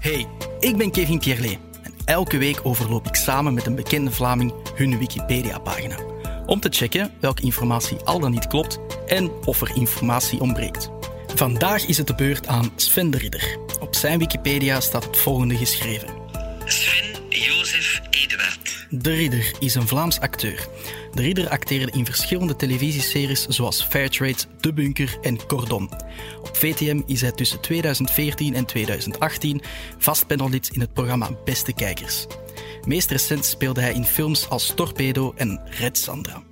Hey, ik ben Kevin Pierlet en elke week overloop ik samen met een bekende Vlaming hun Wikipedia-pagina. Om te checken welke informatie al dan niet klopt en of er informatie ontbreekt. Vandaag is het de beurt aan Sven de Ridder. Op zijn Wikipedia staat het volgende geschreven. Sven Jozef Eduard. De Ridder is een Vlaams acteur. De Ridder acteerde in verschillende televisieseries zoals Fairtrade, De Bunker en Cordon. Op VTM is hij tussen 2014 en 2018 vast panellid in het programma Beste Kijkers. Meest recent speelde hij in films als Torpedo en Red Sandra.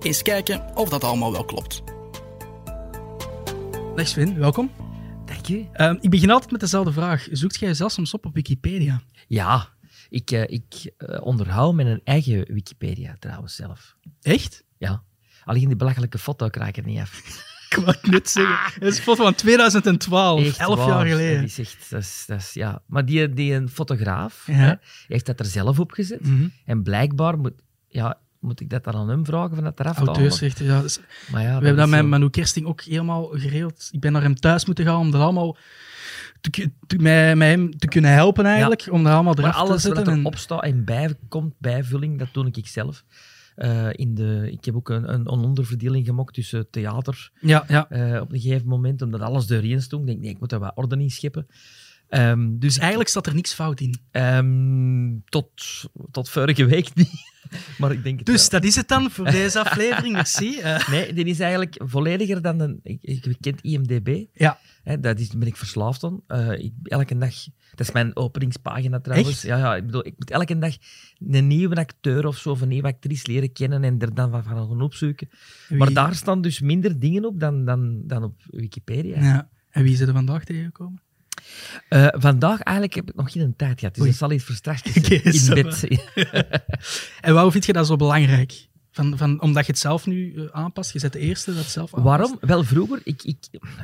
Eens kijken of dat allemaal wel klopt. Dag Sven, welkom. Dank je. Ehm, ik begin altijd met dezelfde vraag. Zoekt jij zelfs soms op op Wikipedia? Ja, ik, eh, ik eh, onderhoud mijn eigen Wikipedia trouwens zelf. Echt? Ja. Alleen die belachelijke foto krijg ik er niet af. Ik wou het net zeggen. Het is een foto van 2012, Echt 11 waar. jaar geleden. Dat is echt, dat is, dat is, ja. Maar die, die een fotograaf Ja. hè, heeft dat er zelf op gezet. Mhm. En blijkbaar moet, ja, moet ik dat dan aan hem vragen van dat eraf te. Auteursrechten, ja. dus Maar ja, we hebben dat met Manu Kersting ook helemaal geregeld. Ik ben naar hem thuis moeten gaan om dat allemaal te, met hem te kunnen helpen eigenlijk. Om dat allemaal Maar eraf te alles wat zetten. en- staat en bijkomt, bijvulling, dat doe ik zelf. Eh, in de, ik heb ook een, een, onderverdeling gemaakt tussen theater Ja, ja. eh, op een gegeven moment, omdat alles doorheen stond. Ik denk, nee, ik moet daar wat orde in scheppen. Ehm, dus eigenlijk staat er niks fout in. ehm, tot, tot vorige week niet. maar ik denk het Dus wel. dat is het dan voor deze aflevering. Merci. Eh, Nee, die is eigenlijk vollediger dan een... Ik, ik kent IMDB. Ja. Hè, dat is, daar ben ik verslaafd aan. Eh, ik, elke dag... Dat is mijn openingspagina trouwens. Echt? Ja, ja, ik bedoel, ik moet elke dag een nieuwe acteur of zo, of een nieuwe actrice leren kennen en er dan van van gaan opzoeken. wie- Maar daar staan dus minder dingen op dan, dan, dan op Wikipedia. Ja. En wie is er vandaag tegengekomen? Eh, vandaag eigenlijk heb ik nog geen tijd gehad, dus Oei. dat zal iets Oké, in bed. En waarom vind je dat zo belangrijk? Van, van, omdat je het zelf nu eh, aanpast? Je bent de eerste dat het zelf aanpast? Waarom? Wel, vroeger, ik, ik,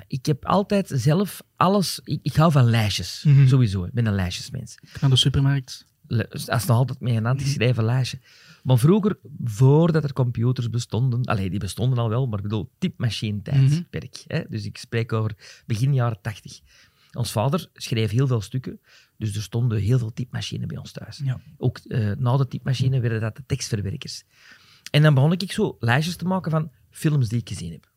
ik heb altijd zelf alles... Ik, ik hou van lijstjes, Mhm. sowieso. Ik ben een lijstjesmens. Naar de supermarkt. Dat is nog altijd met een handgeschreven lijstje. Maar vroeger, voordat er computers bestonden... Allee, die bestonden al wel, maar ik bedoel, typemachine-tijdperk. hè. Dus ik spreek over begin jaren tachtig. Ons vader schreef heel veel stukken, dus er stonden heel veel typemachines bij ons thuis. Ja. Ook eh, na de typemachine werden dat de tekstverwerkers. En dan begon ik zo lijstjes te maken van films die ik gezien heb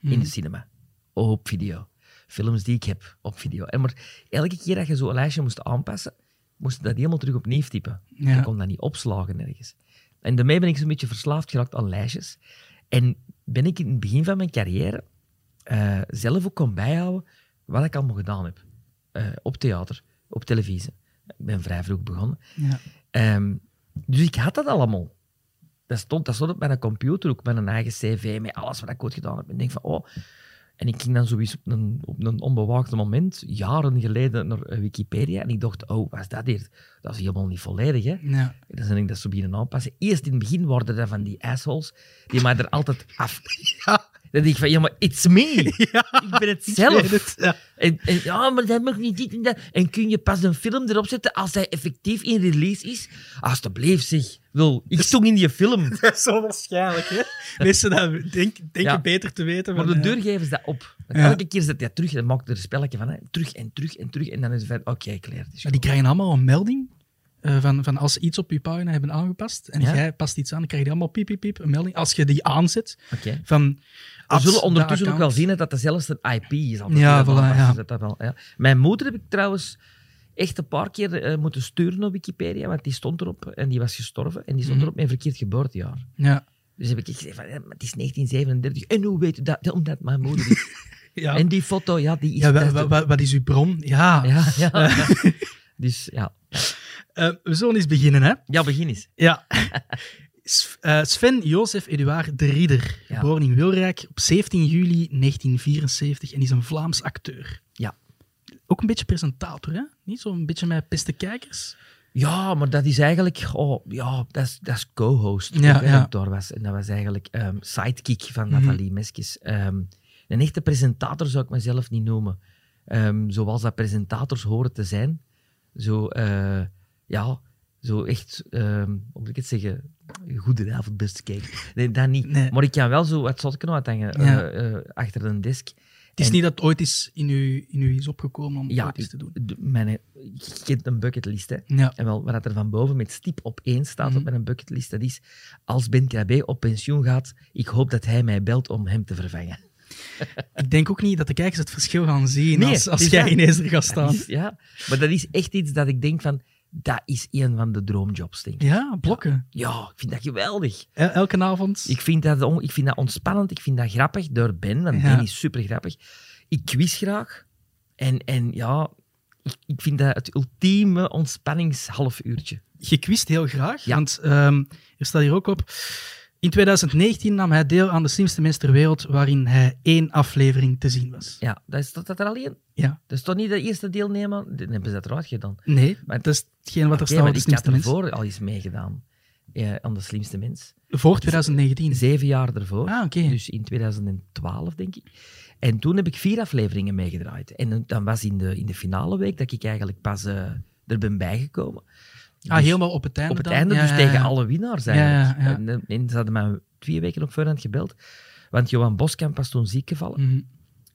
in Mhm. de cinema, op video. Films die ik heb op video. En maar elke keer dat je zo'n lijstje moest aanpassen, moest je dat helemaal terug opnieuw typen. Ja. Je kon dat niet opslagen ergens. En daarmee ben ik zo'n beetje verslaafd geraakt aan lijstjes. En ben ik in het begin van mijn carrière eh, zelf ook kon bijhouden wat ik allemaal gedaan heb. Eh, op theater, op televisie. Ik ben vrij vroeg begonnen. Ja. Ehm, dus ik had dat allemaal. Dat stond, dat stond op mijn computer, ook met een eigen cv, met alles wat ik ooit gedaan heb. En ik denk van, oh... En ik ging dan zoiets op een, op een onbewaakte moment, jaren geleden, naar eh, Wikipedia. En ik dacht, oh, wat is dat hier? Dat is helemaal niet volledig, hè? Ja. Dan ben ik dat zo beginnen aanpassen. Eerst in het begin waren dat van die assholes, die mij er altijd af... Ja. Dan denk ik van, ja, maar it's me. Ik ben het zelf. Het, ja. En, en, ja, maar dat mag niet dit en dat. En kun je pas een film erop zetten als hij effectief in release is? Alsjeblieft, zeg. Wil, ik stond in die film. Dat is zo waarschijnlijk, hè? Mensen dat denk, denken Ja. beter te weten. Maar de eh, deur geven ze dat op. Elke keer zet hij terug en maakt er een spelletje van. Hè. Terug en terug en terug. En dan is het van, oké, klaar. Maar die krijgen allemaal een melding eh, van, van als ze iets op je pagina hebben aangepast en Ja. jij past iets aan, dan krijg je allemaal piep, piep, piep, een melding. Als je die aanzet, Oké. van... We zullen ondertussen de ook wel zien hè, dat dezelfde IP is. Ja, voilà, dat wel, ja. Mijn moeder heb ik trouwens echt een paar keer eh, moeten sturen op Wikipedia, want die stond erop en die was gestorven. En die stond Mhm. erop een verkeerd geboortejaar. Ja. Dus heb ik gezegd van, het is 1937. En hoe weet je dat? Omdat mijn moeder. Ja. En die foto, ja, die is... ja, dat wat is uw bron? Ja. ja, ja. dus ja. Eh, we zullen eens beginnen, hè? Ja, begin eens. Ja. Eh, Sven Jozef Eduard de Ridder, Ja. geboren in Wilrijk op 17 juli 1974 en is een Vlaams acteur. Ja. Ook een beetje presentator, hè? Niet zo'n beetje met peste kijkers? Ja, maar dat is eigenlijk... Oh, ja, dat is, dat is co-host. Ja, ja. daar was. En dat was eigenlijk ehm, sidekick van Mhm. Nathalie Meskes. Ehm, een echte presentator zou ik mezelf niet noemen. Ehm, zoals dat presentators horen te zijn. Zo, eh, ja, zo echt, ehm hoe moet ik het zeggen? Goedenavond, beste kijker. Nee, dat niet. Nee. Maar ik kan wel zo wat zot kunnen uithangen Ja. eh, eh, achter een desk. Het is En- niet dat het ooit is in u, in u is opgekomen om Ja, ooit iets te doen. mijn, je kent een bucketlist, hè. Ja. En wel, wat er van boven met stip op één staat Mhm. op mijn bucketlist, dat is als Ben Krabbe op pensioen gaat, ik hoop dat hij mij belt om hem te vervangen. Ik denk ook niet dat de kijkers het verschil gaan zien Nee, als, als jij dat. ineens er gaat staan. is- ja, maar dat is echt iets dat ik denk van, dat is een van de droomjobs, denk ik. Ja, blokken. Ja, ik vind dat geweldig. El- Elke avond. Ik vind dat, on- ik vind dat ontspannend, ik vind dat grappig door Ben, want Ja. Ben is super grappig. Ik quiz graag. En, en ja, ik, ik vind dat het ultieme ontspanningshalfuurtje. Je kwist heel graag, Ja. want ehm, er staat hier ook op. In 2019 nam hij deel aan de slimste mens ter wereld, waarin hij één aflevering te zien was. Ja, dat is dat, dat er alleen. Ja. Dat is toch niet de eerste deelnemer? Dan hebben ze dat eruit gedaan. Nee, Maar- dat is hetgeen wat er staat op de ik had slimste mens. ervoor al eens meegedaan. Ja, aan de slimste mens. Voor 2019. Zeven jaar ervoor. Ah, oké. Dus in 2012, denk ik. En toen heb ik vier afleveringen meegedraaid. En dan was in de, in de finale week dat ik eigenlijk pas eh, er ben bijgekomen. Ah, Dus helemaal op het einde op het dan? einde, Ja, dus ja, tegen alle winnaars eigenlijk. En, eh, en ze hadden mij twee weken op voorhand gebeld. Want Johan Boskamp was toen ziek gevallen. Mhm.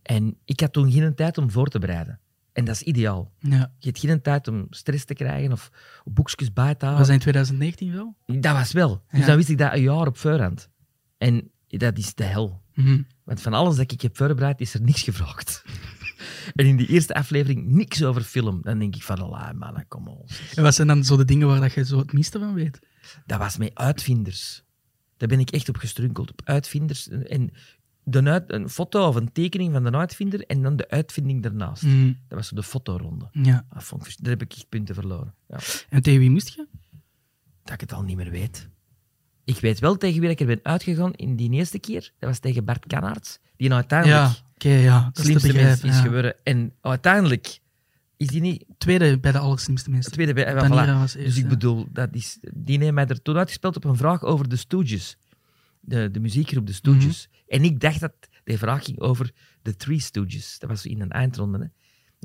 En ik had toen geen tijd om voor te bereiden. En dat is ideaal. Ja. Je hebt geen tijd om stress te krijgen of boekjes bij te Was houden. dat in 2019 wel? Dat was wel. Dus Ja. dan wist ik dat een jaar op voorhand. En dat is de hel. Mhm. Want van alles dat ik heb voorbereid, is er niks gevraagd. en in die eerste aflevering niks over film. Dan denk ik van, la man, kom op. En wat zijn dan zo de dingen waar dat je zo het meeste van weet? Dat was met uitvinders. Daar ben ik echt op gestrunkeld. Op uitvinders. En de uit, een foto of een tekening van de uitvinder en dan de uitvinding daarnaast. Mhm. Dat was zo de fotoronde. Ja. Dat vond ik vers- Daar heb ik echt punten verloren. Ja. En tegen wie moest je? Dat ik het al niet meer weet. Ik weet wel tegen wie ik er ben uitgegaan in die eerste keer. Dat was tegen Bart Kannaerts. Die nou uiteindelijk Ja. Dat slimste mens is ja. geworden. En uiteindelijk is die niet Tweede bij de allerslimste mensen. tweede bij... eh, voilà. was eerst, Dus ik bedoel, dat is, die heeft mij er toen uitgespeeld op een vraag over de Stooges. De, de muziekgroep de Stooges. Mhm. En ik dacht dat de vraag ging over de Three Stooges. Dat was in een eindronde. Hè.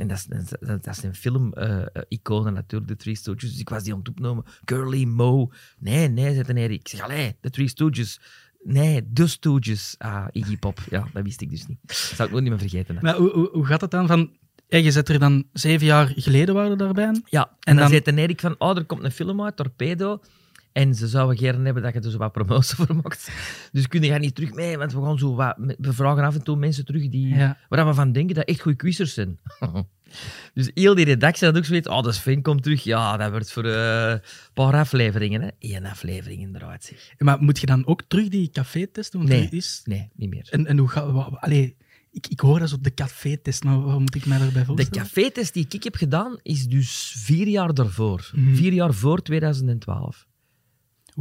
En dat is, dat, dat- dat is een film-iconen natuurlijk, de Three Stooges. Dus ik was die aan het opnemen. Curly, Mo. Nee, nee, zei de Ik zeg, allee, de Three Stooges. Nee, de Stooges. Ah, Iggy Pop. Ja, dat wist ik dus niet. Dat zou ik nooit niet meer vergeten. Hè. Maar hoe, hoe, hoe gaat het dan? Van, ja, je zet er dan zeven jaar geleden waren daarbij. Ja, en, En dan, dan- Erik van, oh, er komt een film uit, Torpedo. En ze zouden gerne hebben dat je er zo wat promotie voor maakt. Dus kun je niet terug mee, want we gaan zo wat... We vragen af en toe mensen terug die, Ja. waar we van denken dat echt goede quizzers zijn. dus heel die redactie had ook zoiets, oh, dat Sven komt terug. Ja, dat wordt voor eh, een paar afleveringen. Hè. Eén aflevering inderdaad, zeg. Maar moet je dan ook terug die café-test doen? Nee. Is... Nee, niet meer. En, en hoe gaat... Allee, ik, ik hoor dat zo de café-test. Nou, wat moet ik mij daarbij De voorstellen? café-test die ik heb gedaan, is dus vier jaar daarvoor. Mhm. Vier jaar voor 2012.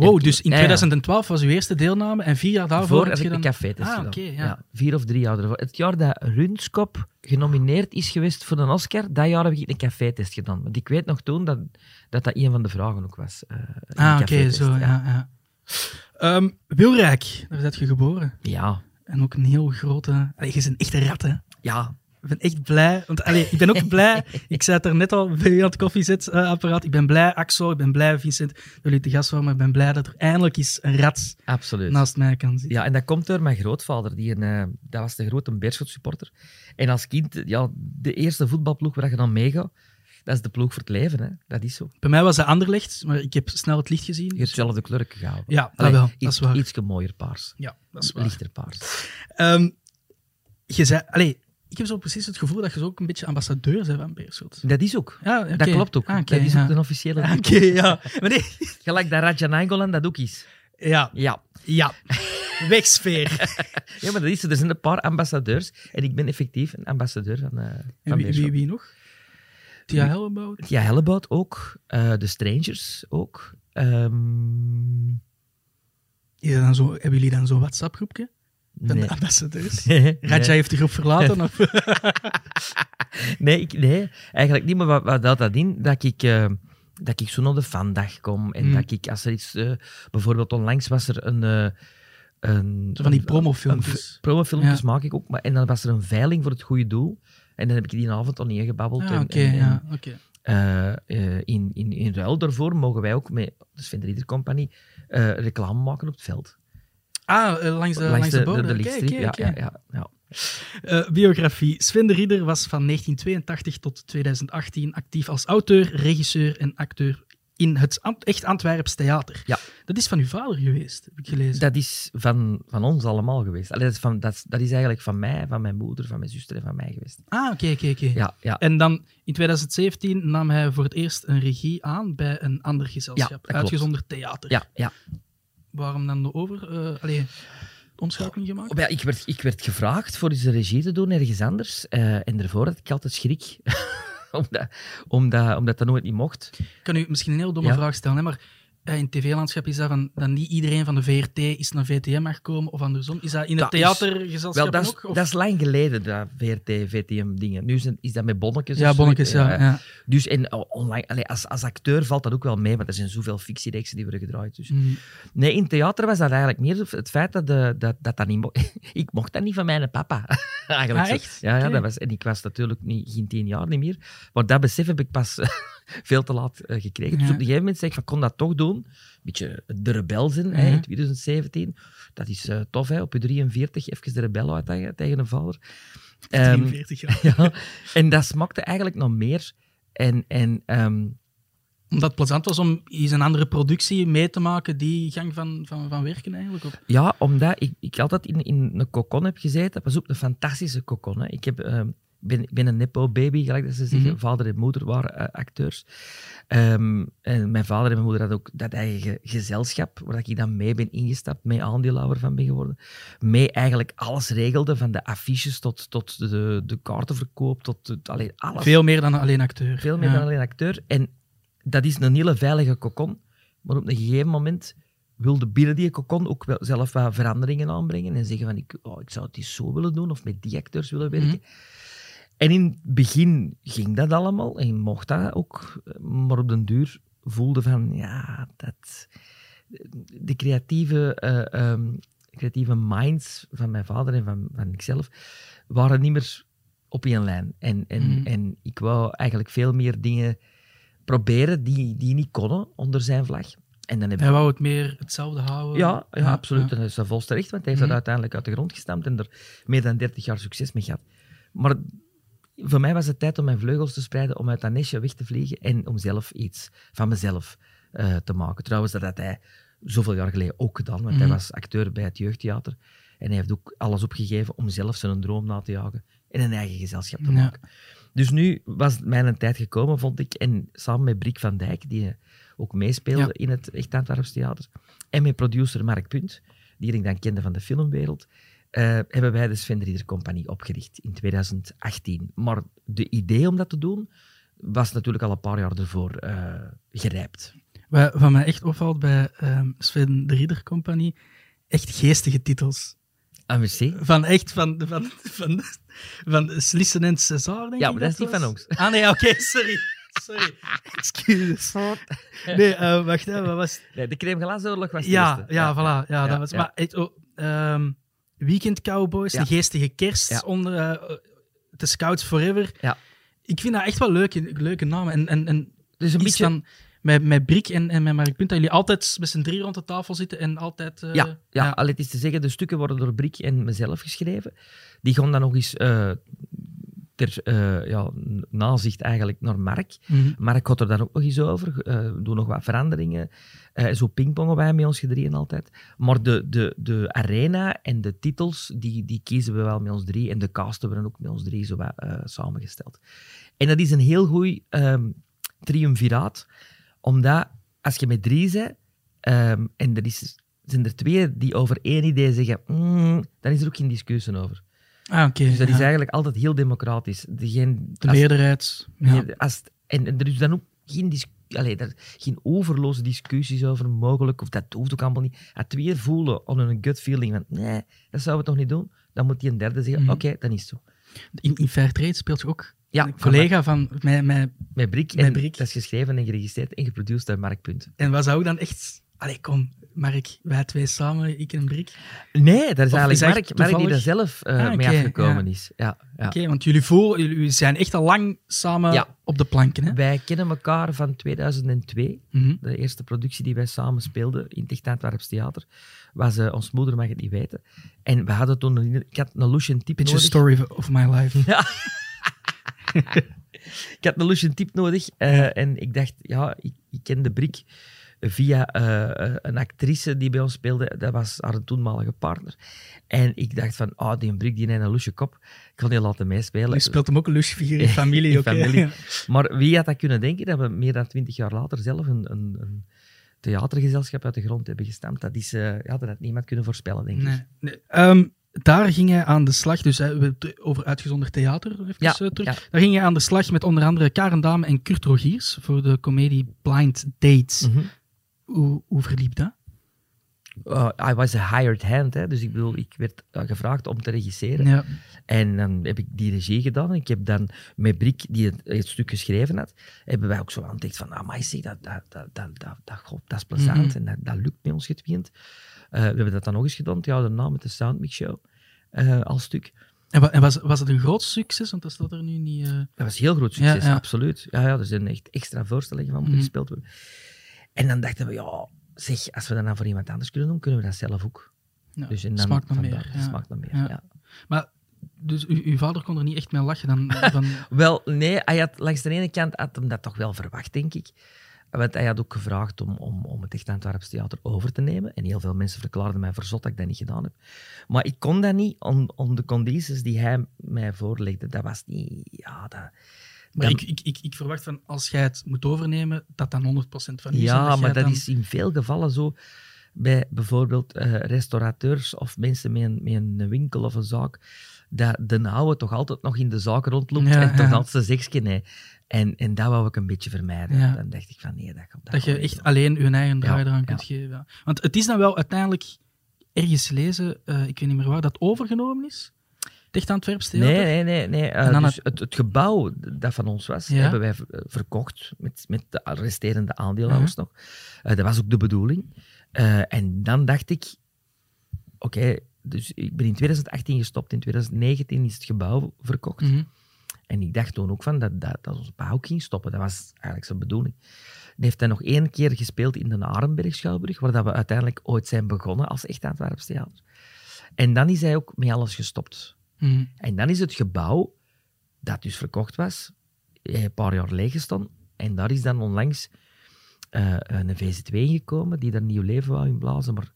Wow, dus in Ja, ja. 2012 was uw eerste deelname en vier jaar daarvoor Voor heb ik dan... de café-test Ah, ja. Vier of drie jaar ervoor. Het jaar dat Runskop genomineerd is geweest voor een Oscar, dat jaar heb ik een café-test gedaan. Want ik weet nog toen dat dat, dat een van de vragen ook was. eh, Ah, oké, zo, ja. ja. Ehm, Wilrijk, daar ben je geboren. Ja, En ook een heel grote... Allee, je bent een echte rat, hè? ja. Ik ben echt blij. Want, allee, ik ben ook blij. Ik zei het er net al bij aan het koffiezetapparaat. Ik ben blij, Axel. Ik ben blij, Vincent, dat jullie te gast waren. Maar ik ben blij dat er eindelijk eens een rat absoluut. naast mij kan zitten. Ja, en dat komt door mijn grootvader. Die een, eh, dat was de grote Beerschot supporter. En als kind, ja, de eerste voetbalploeg waar je dan meegaat, dat is de ploeg voor het leven. Hè. Dat is zo. Bij mij was dat Anderlecht, maar ik heb snel het licht gezien. Je hebt dezelfde kleur gehouden. Ja, dat wel. Dat iets, is waar. Ietske mooier paars. Ja, dat is waar. Lichter paars. Ehm, je zei... Allee, ik heb zo precies het gevoel dat je zo ook een beetje ambassadeur bent van Beerschot. Dat is ook. Ja. Dat klopt ook. Ah, oké, dat is ja. ook de officiële Ah. Oké, ja. Maar nee. Gelijk dat Raja Nainggolan dat ook is. Ja, Ja. ja. Wegsfeer. ja, maar dat is. Er zijn een paar ambassadeurs. En ik ben effectief een ambassadeur van, En van wie, wie, wie nog? Tia Hellebout. Ja, Hellebout ook. eh de Strangers ook. Ehm, Is dat dan zo, hebben jullie dan zo'n WhatsApp-groepje? Nee. de ambassadeurs? Nee. Raja heeft de groep verlaten? Of? Nee, ik, nee, eigenlijk niet. Maar wat, wat houdt dat in? Dat ik, eh, dat ik zo naar de vandag kom. En Hmm. dat ik, als er iets... eh, bijvoorbeeld onlangs was er een... eh, een van die promofilmpjes. Promofilmpjes Ja. maak ik ook. Maar, en dan was er een veiling voor het goede doel. En dan heb ik die avond al neergebabbeld. Ah, en- oké, en- en, ja, oké. in, in, in ruil daarvoor mogen wij ook met de Sven Company eh, reclame maken op het veld. Ah, eh, langs de, langs de, ja, ja, ja, ja. Eh, biografie. Sven de Ridder was van 1982 tot 2018 actief als auteur, regisseur en acteur in het Ant- Echt Antwerps Theater. Ja. Dat is van uw vader geweest, heb ik gelezen. Dat is van, van ons allemaal geweest. Allee, dat, is van, dat, is- dat is eigenlijk van mij, van mijn moeder, van mijn zuster en van mij geweest. Ah, oké, oké, oké. Ja, ja. En dan in 2017 nam hij voor het eerst een regie aan bij een ander gezelschap, Ja, uitgezonderd theater. ja, ja. Waarom dan de over? eh allee, omschakeling gemaakt? Ja, ik, werd, ik werd gevraagd voor eens een regie te doen ergens anders. eh, en daarvoor had ik altijd schrik. omdat, omdat, omdat dat nooit niet mocht. Ik kan u misschien een heel domme Ja. vraag stellen, hè, maar in het tv-landschap is dat van, dat niet iedereen van de VRT is naar VTM mag komen, of andersom. Is dat in het Dat is- theatergezelschap Wel, dat is, ook? Of? dat is lang geleden, dat VRT, VTM-dingen. Nu is, het- is dat met bonnetjes. ja, bonnetjes, zoiets. ja. ja. Dus en, oh, online, allee, als, als acteur valt dat ook wel mee, want er zijn zoveel fictiereeksen die worden gedraaid. Dus. Mm. Nee, in theater was dat eigenlijk meer het feit dat de, dat, dat, dat niet mocht. ik mocht dat niet van mijn papa. eigenlijk Ah, echt? Ja, ja dat was, en ik was natuurlijk niet, geen tien jaar niet meer. Maar dat besef heb ik pas veel te laat eh, gekregen. Dus Ja. op een gegeven moment zei ik van, kon dat toch doen. Een beetje de rebel zijn hè, Mhm. in 2017. Dat is eh, tof, hè, op je 43 even de rebel uitdagen tegen een vader. Ehm, 43 jaar. ja, en dat smakte eigenlijk nog meer. En, en ehm, Omdat het plezant was om eens een andere productie mee te maken, die gang van, van, van werken eigenlijk. Op. Ja, omdat ik, ik altijd in, in een cocon heb gezeten. Pas op, een fantastische cocon. Hè. Ik heb, ehm, ben, ben een nepo-baby, gelijk dat ze zeggen. Mhm. Vader en moeder waren eh, acteurs. Ehm, en mijn vader en mijn moeder hadden ook dat eigen gezelschap, waar ik dan mee ben ingestapt, mee aandeelhouder van ben geworden. Mee eigenlijk alles regelde, van de affiches tot, tot de, de kaartenverkoop, tot het, allee, alles. Veel meer dan alleen acteur. Veel meer Ja. dan alleen acteur. En dat is een hele veilige cocon. Maar op een gegeven moment wilde binnen die cocon ook wel zelf wat veranderingen aanbrengen. En zeggen van, ik, oh, ik zou het eens zo willen doen, of met die acteurs willen werken. Mhm. En in het begin ging dat allemaal, en mocht dat ook. Maar op den duur voelde van, ja, dat... De creatieve, eh, ehm, creatieve minds van mijn vader en van, van ikzelf waren niet meer op één lijn. En, en, Mhm. en ik wou eigenlijk veel meer dingen proberen die, die niet konden onder zijn vlag. En dan heb Hij wou het meer hetzelfde houden. ja, ja, absoluut. ja. En dat is recht, want hij heeft Mhm. dat uiteindelijk uit de grond gestampt en er meer dan 30 jaar succes mee gehad. Maar voor mij was het tijd om mijn vleugels te spreiden, om uit dat nestje weg te vliegen en om zelf iets van mezelf eh, te maken. Trouwens, dat had hij zoveel jaar geleden ook gedaan, want hij Mhm. was acteur bij het jeugdtheater. En hij heeft ook alles opgegeven om zelf zijn droom na te jagen en een eigen gezelschap te Ja. maken. Dus nu was mijn tijd gekomen, vond ik. En samen met Brik van Dijk, die ook meespeelde Ja. in het Echt Antwerps Theater. En met producer Mark Punt, die ik dan kende van de filmwereld. Eh, hebben wij de Sven Compagnie opgericht in 2018. Maar de idee om dat te doen was natuurlijk al een paar jaar ervoor eh gerijpt. Wat, wat mij echt opvalt bij ehm, Sven de Ridder Compagnie, echt geestige titels. Ah, merci. Van echt, van, van, van, van Slissen en César, denk Ja, ik maar dat is niet was. van ons. Ah nee, oké, sorry. Sorry. Excuses. Nee, eh, wacht, hè, wat was Nee, de crème glazoorlog was de Ja, eerste. ja, voilà. Ja, Ja, dat was, ja. Maar echt, oh, ehm, Weekend Cowboys, Ja. de geestige kerst Ja. onder eh, de Scouts Forever. Ja. Ik vind dat echt wel leuke, leuke namen. En, en, en Dus een beetje... van met, met Brik en, en met Mark Punt, dat jullie altijd met z'n drie rond de tafel zitten en altijd... eh, Ja, ja, al het is te zeggen, de stukken worden door Brik en mezelf geschreven. Die gaan dan nog eens eh, ter eh, ja, nazicht eigenlijk naar Mark. Mhm. Mark had er dan ook nog eens over. eh, we doen nog wat veranderingen. Eh, zo pingpongen wij met ons gedrieën altijd. Maar de, de, de arena en de titels, die, die kiezen we wel met ons drie. En de casten worden ook met ons drie zo wat, eh, samengesteld. En dat is een heel goed ehm triumviraat. Omdat als je met drie bent, ehm, en er is, zijn er twee die over één idee zeggen, "Mm", dan is er ook geen discussie over. Ah, oké. Dus dat ja. is eigenlijk altijd heel democratisch. Degene, De als- meerderheid. Ja. Als, en, en er is dan ook geen, dis, allee, er, geen overloze discussies over mogelijk, of dat hoeft ook allemaal niet. Als twee voelen aan hun gut feeling van nee, dat zouden we toch niet doen, dan moet die een derde zeggen, Mhm. oké, dan is het zo. In, in Fairtrade speelt je ook Ja, een collega van mij, mij. Met en Brik. dat is geschreven en geregistreerd en geproduceerd door Mark Punt. En was dat ook dan echt Allee, kom. Mark, wij twee samen, ik en Brik. Nee, dat is Of eigenlijk is Mark, Mark die er zelf eh, Ah, mee afgekomen ja. is. Ja, ja. Oké, want jullie, voor, jullie zijn echt al lang samen op de planken, hè? Wij kennen elkaar van 2002. Mhm. De eerste productie die wij samen speelden in het Echt Antwerps Theater was eh, Ons Moeder mag het niet weten. En we hadden toen een, ik had een Lucian type Beetje nodig. story of my life. Ja. ik had een Lucian type nodig eh, en ik dacht, ja, ik, ik ken de Brik via eh, eh, een actrice die bij ons speelde. Dat was haar toenmalige partner. En ik dacht van, ah, die Brik die heeft een lusje kop. Ik kan die laten meespelen. Je speelt hem ook een in familie. In hè? familie. Maar wie had dat kunnen denken dat we meer dan twintig jaar later zelf een, een, een theatergezelschap uit de grond hebben gestampt? Dat, is, eh, ja, dat had niemand kunnen voorspellen, denk ik. Nee. Ehm, daar ging hij aan de slag, dus hè, over uitgezonderd theater even Ja, terug. ja. Daar ging hij aan de slag met onder andere Karen Dame en Kurt Rogiers voor de comedie Blind Dates. Mhm. Hoe, hoe verliep dat? Uh, I was a hired hand, hè, dus ik bedoel, ik werd uh, gevraagd om te regisseren. Ja. En dan heb ik die regie gedaan. Ik heb dan met Brik, die het, het stuk geschreven had, hebben wij ook zo ontdekt van, ah, maar zeg, dat, dat, dat, dat, dat, dat, god, dat is plezant Mhm. en dat, dat lukt met ons getwiend. Uh, we hebben dat dan nog eens gedaan, jaar daarna met de Soundmix Show als stuk. En, en was, was het een groot succes? Want dat staat er nu niet... eh, Dat was een heel groot succes, Ja, ja. absoluut. Ja, ja, er zijn echt extra voorstellingen van moeten Mhm. gespeeld worden. En dan dachten we, ja, zeg, als we dat nou voor iemand anders kunnen doen, kunnen we dat zelf ook. ja, Dus en dan, smaakt nog vandaar, meer. ja. smaakt nog meer, Ja. ja. Maar, dus u, uw vader kon er niet echt mee lachen dan? Van, Wel, nee, hij had langs de ene kant had hem dat toch wel verwacht, denk ik. Want hij had ook gevraagd om, om, om het Echt Antwerps Theater over te nemen. En heel veel mensen verklaarden mij verzot dat ik dat niet gedaan heb. Maar ik kon dat niet om, om de condities die hij mij voorlegde. Dat was niet... Ja, dat, maar dat- ik, ik, ik, ik verwacht van, als jij het moet overnemen, dat dan 100% van en ja maar dat dan- is in veel gevallen zo. Bij bijvoorbeeld eh, restaurateurs of mensen met een, met een winkel of een zaak. Dat de oude toch altijd nog in de zaak rondloopt Ja, en toch ja. altijd zijn nee. En, en dat wou ik een beetje vermijden. Ja. Dan dacht ik van nee, dat komt Dat je gewoon echt alleen je eigen draai eraan kunt geven. ja. Want het is dan wel uiteindelijk ergens lezen, eh, ik weet niet meer waar, dat overgenomen is. Echt Antwerps. Theater. Nee, nee, nee. nee. Eh, dus het- het, het gebouw dat van ons was, Ja. hebben wij eh, verkocht met, met de resterende aandeelhouders nog. Eh, dat was ook de bedoeling. En dan dacht ik, oké, dus ik ben in 2018 gestopt, in 2019 is het gebouw verkocht. Mhm. En ik dacht toen ook van dat, dat, dat ons ook ging stoppen. Dat was eigenlijk zijn bedoeling. Dan heeft hij nog één keer gespeeld in de Arenberg Schouwburg, waar dat we uiteindelijk ooit zijn begonnen als echt Antwerps theater. En dan is hij ook met alles gestopt. Mhm. En dan is het gebouw, dat dus verkocht was, eh, een paar jaar leeg gestaan. En daar is dan onlangs eh, een VZ2 gekomen, die daar nieuw leven wou inblazen. Maar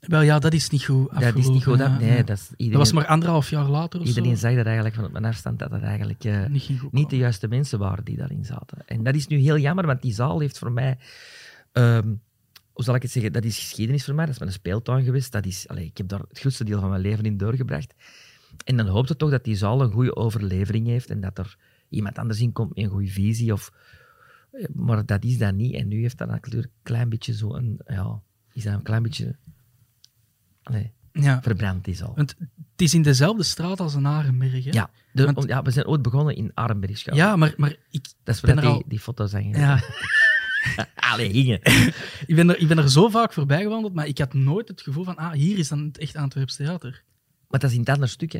Wel ja, dat is niet goed dat is niet goed. afgelopen, Dat, nee, ja. dat, is, Dat was maar anderhalf jaar later of iedereen zo. zag dat eigenlijk van op mijn afstand, dat dat eigenlijk... eh, Niet, ging goed niet de juiste mensen waren die daarin zaten. En dat is nu heel jammer, want die zaal heeft voor mij... ehm, hoe zal ik het zeggen? Dat is geschiedenis voor mij. Dat is mijn speeltuin geweest. Dat is, allee, ik heb daar het grootste deel van mijn leven in doorgebracht. En dan hoopt het toch dat die zaal een goede overlevering heeft en dat er iemand anders in komt met een goede visie. Of, eh, maar dat is dat niet. En nu heeft dat natuurlijk een klein beetje zo een... Ja, is dat een klein beetje... Ja, verbrand, die zaal. want het is in dezelfde straat als een Arenberg. Hè? Ja, de- Want- ja, we zijn ooit begonnen in Arenbergschouw. ja maar, maar ik, Dat is ben er die, al- die foto's hangen. ja, Allee, hingen. ik, ben er, ik ben er zo vaak voorbij gewandeld, maar ik had nooit het gevoel van, ah, hier is dan het echt Antwerps Theater. Maar dat is in het andere stuk, hè.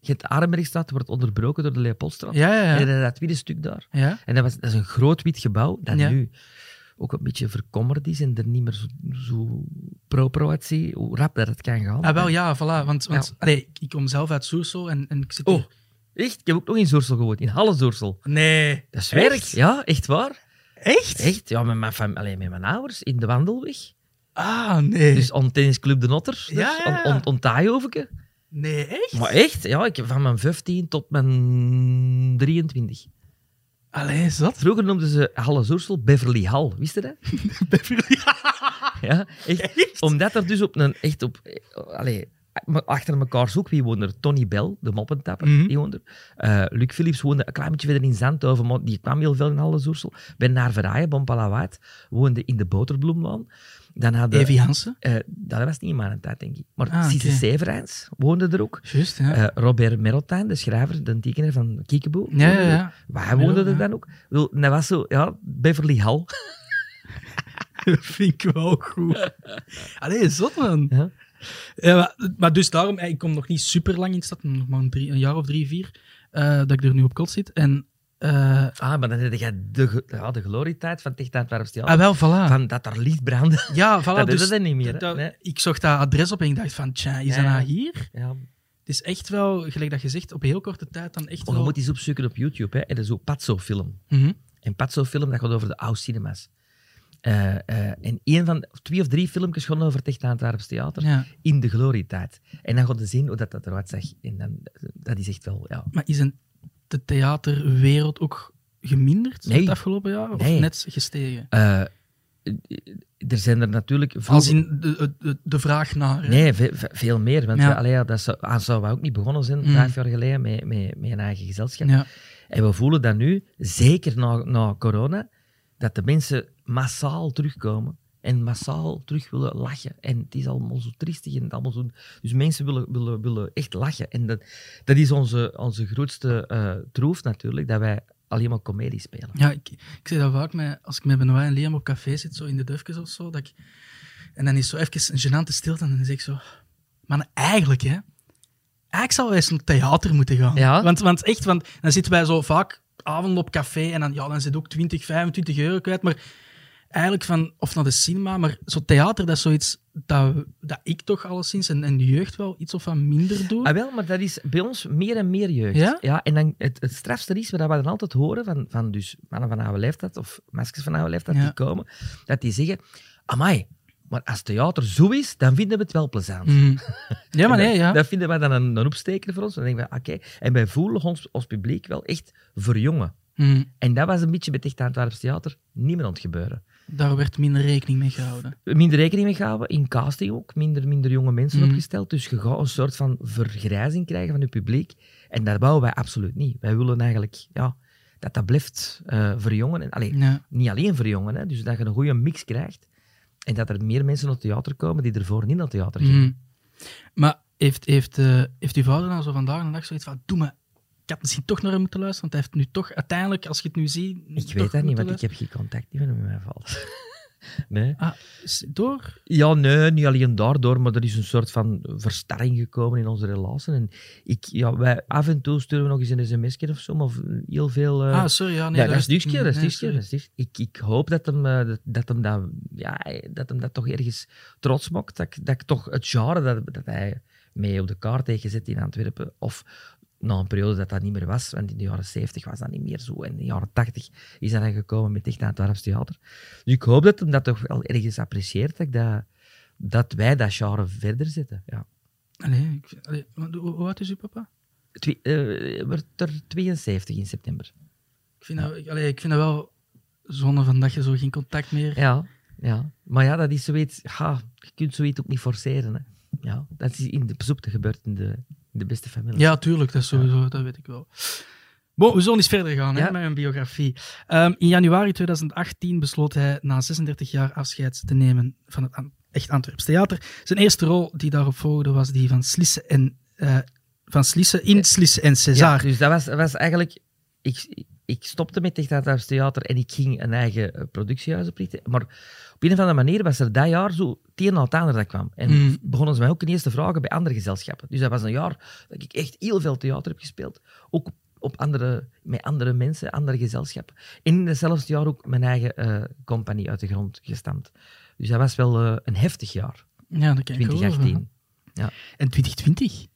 Je hebt de Arenbergstraat, wordt onderbroken door de Leopoldstraat. Ja, ja, En ja. dan dat tweede stuk daar. ja. En dat, was, dat is een groot wit gebouw, dat Ja. nu ook een beetje verkommerd is en er niet meer zo, zo proper uitziet, hoe rap dat het kan gaan. Ah, wel ja, voilà. Want, want allee, ik- kom zelf uit Soersel en, en ik zit Oh, echt? Ik heb ook nog in Zoersel gewoond, in Halle Zoersel. Nee. Dat is werk. Echt? Ja, echt waar. Echt? Echt? Ja, met mijn, fam- allee, met mijn ouders, in de wandelweg. Ah, nee. Dus on tennisclub De Notter. Ja, dus, ja. On, on, on Taaihovenke. Nee, echt? Maar echt, ja, ik heb van mijn 15 tot mijn 23. Allee, zat. Vroeger noemden ze Halle Zoersel Beverly Hall, wist je dat? Beverly. Ja, echt. Omdat er dus op een, echt op, allee, achter elkaar zoek, wie woonde er? Tony Bell, de moppentapper, Mhm. die woonde. Eh, Luc Philips woonde een klein beetje verder in Zandhoven, maar die kwam heel veel in Halle Zoersel. Bernard Verhaaien, Bompalawaard, woonde in de Boterbloemlaan. Dan hadden, Evi Hansen. eh, dat was niet in mijn tijd, denk ik. Maar Ah, Cisse. Severijns woonde er ook. Juist, ja. Eh, Robert Merotijn, de schrijver, de tekenaar van Kiekeboe. ja, ja, ja. Wij woonden Ja, er dan ook. Bedoel, Dat was zo, ja, Beverly Hall. vind ik wel goed. Allee, zot man. Ja. Ja, maar, maar dus daarom, eh, ik kom nog niet super lang in de stad, nog maar een, drie, een jaar of drie, vier, eh, dat ik er nu op kot zit. En, eh, Ah, maar dan heb je de, ja, de glorietijd van Ticht Theater. ah, wel, voilà. Van dat er licht brandde. ja, voilà. dat dus is het niet meer. dat- Nee. Ik zag dat adres op en ik dacht van, tja, is Ja, dat nou hier? Ja. Het is echt wel, gelijk dat je zegt, op heel korte tijd dan echt Oh, je wel... moet eens opzoeken op YouTube. Hè. En dat is ook Pazzo-film. Mhm. En Pazzo-film, dat gaat over de oude cinemas. Eh, eh, en één van, twee of drie filmpjes gaan over het Echt Antwerps Theater Ja. in de glorietijd. En dan ga je zien hoe dat, dat eruit zag. En dan, dat is echt wel, ja. Maar is een, de theaterwereld ook geminderd Nee. het afgelopen jaar? Of Nee. net gestegen? Eh, er zijn er natuurlijk... veel- Als in de, de, de vraag naar... hè? Nee, ve- ve- veel meer. Want Ja. we, allee, ja, dat zou, aan zouden we ook niet begonnen zijn, Mm. vijf jaar geleden, met, met, met een eigen gezelschap. Ja. En we voelen dat nu, zeker na, na corona, dat de mensen massaal terugkomen en massaal terug willen lachen. En het is allemaal zo triestig en het allemaal zo... Dus mensen willen, willen, willen echt lachen. En dat, dat is onze, onze grootste eh troef natuurlijk, dat wij alleen maar comedie spelen. Ja, ik, ik zeg dat vaak met, als ik met Benoit en Liam op café zit, zo in de dufjes of zo, dat ik, en dan is zo even een gênante stilte en dan zeg ik zo... Maar eigenlijk, hè. Eigenlijk zou wij eens naar theater moeten gaan. Ja. Want, want echt, want dan zitten wij zo vaak avonden op café en dan, ja, dan zit ook 20, 25 euro kwijt. Maar eigenlijk van, of naar de cinema, maar zo theater, dat is zoiets dat, dat ik toch alleszins en, en de jeugd wel iets of wat minder doe. Ah, wel, maar dat is bij ons meer en meer jeugd. Ja? en dan het, het strafste is, wat we dan altijd horen van, van dus mannen van oude leeftijd of maskers van oude leeftijd Ja. die komen, dat die zeggen, amai, maar als theater zo is, dan vinden we het wel plezant. Mhm. Ja, maar nee, ja. dat vinden wij dan een, een opsteker voor ons. Dan denken we, oké. En wij voelen ons als publiek wel echt verjongen. Mhm. En dat was een beetje bij het Echt Antwerps Theater niet meer aan het gebeuren. Daar werd minder rekening mee gehouden. Minder rekening mee gehouden, in casting ook. Minder, minder jonge mensen Mhm. opgesteld. Dus je gaat een soort van vergrijzing krijgen van je publiek. En dat wouden wij absoluut niet. Wij willen eigenlijk ja, dat dat blijft eh, verjongen. En, allee, niet alleen verjongen, hè, dus dat je een goede mix krijgt. En dat er meer mensen naar het theater komen die ervoor niet naar het theater gingen. Mhm. Maar heeft, heeft, eh, heeft uw vader nou zo vandaag de dag zoiets van, doe me, ik had misschien toch naar hem moeten luisteren, want hij heeft nu toch uiteindelijk, als je het nu ziet... Ik weet dat niet, want ik heb geen contact niet met hem geval. Nee. Ah, door? Ja, nee, niet alleen daardoor, maar er is een soort van verstarring gekomen in onze relatie. En ik, ja, wij, af en toe sturen we nog eens een sms'je of zo, maar heel veel... eh, ah, sorry, ja, nee. ja, dat is niks, dat is niet. niks, Nee, dat is niks. Ik, ik hoop dat hem, eh, dat, dat, hem dat, ja, dat hem dat toch ergens trots maakt. Dat, ik- dat ik toch het genre dat, dat hij mee op de kaart heeft gezet in Antwerpen, of na een periode dat dat niet meer was, want in de jaren 70 was dat niet meer zo, en in de jaren 80 is dat dan gekomen met echt Antwerps theater. Dus ik hoop dat hem dat toch wel ergens apprecieert, dat, dat, dat wij dat genre verder zetten. Ja. Allee, ik, allee, hoe, oud is uw papa? Twee, eh, wordt er 72 in september. Ik vind, dat, ik- allee, ik vind dat wel zonde van dat je zo geen contact meer... Ja, ja. Maar ja, dat is zoiets... Ja, je kunt zoiets ook niet forceren. Hè. Ja, dat is in de bezoek dat gebeurt in de, de beste familie. Ja, tuurlijk, dat is sowieso, dat weet ik wel. Bon, we zullen eens verder gaan hè, met mijn biografie. Ehm, in januari 2018 besloot hij na 36 jaar afscheid te nemen van het Echt Antwerps Theater. Zijn eerste rol die daarop volgde was die van Slisse en eh, van Slisse in Slisse en César. dus dat was, was eigenlijk... Ik, ik stopte met Echt Antwerps Theater en ik ging een eigen eh, productiehuis oprichten. Maar op een of andere manier was er dat jaar zo het een na het ander dat kwam. En Mm. begonnen ze mij ook ineens te vragen bij andere gezelschappen. Dus dat was een jaar dat ik echt heel veel theater heb gespeeld. Ook op andere, met andere mensen, andere gezelschappen. En in hetzelfde jaar ook mijn eigen eh, compagnie uit de grond gestampt. Dus dat was wel eh, een heftig jaar, Ja, dat kan ik geloven. 2018. En 2020?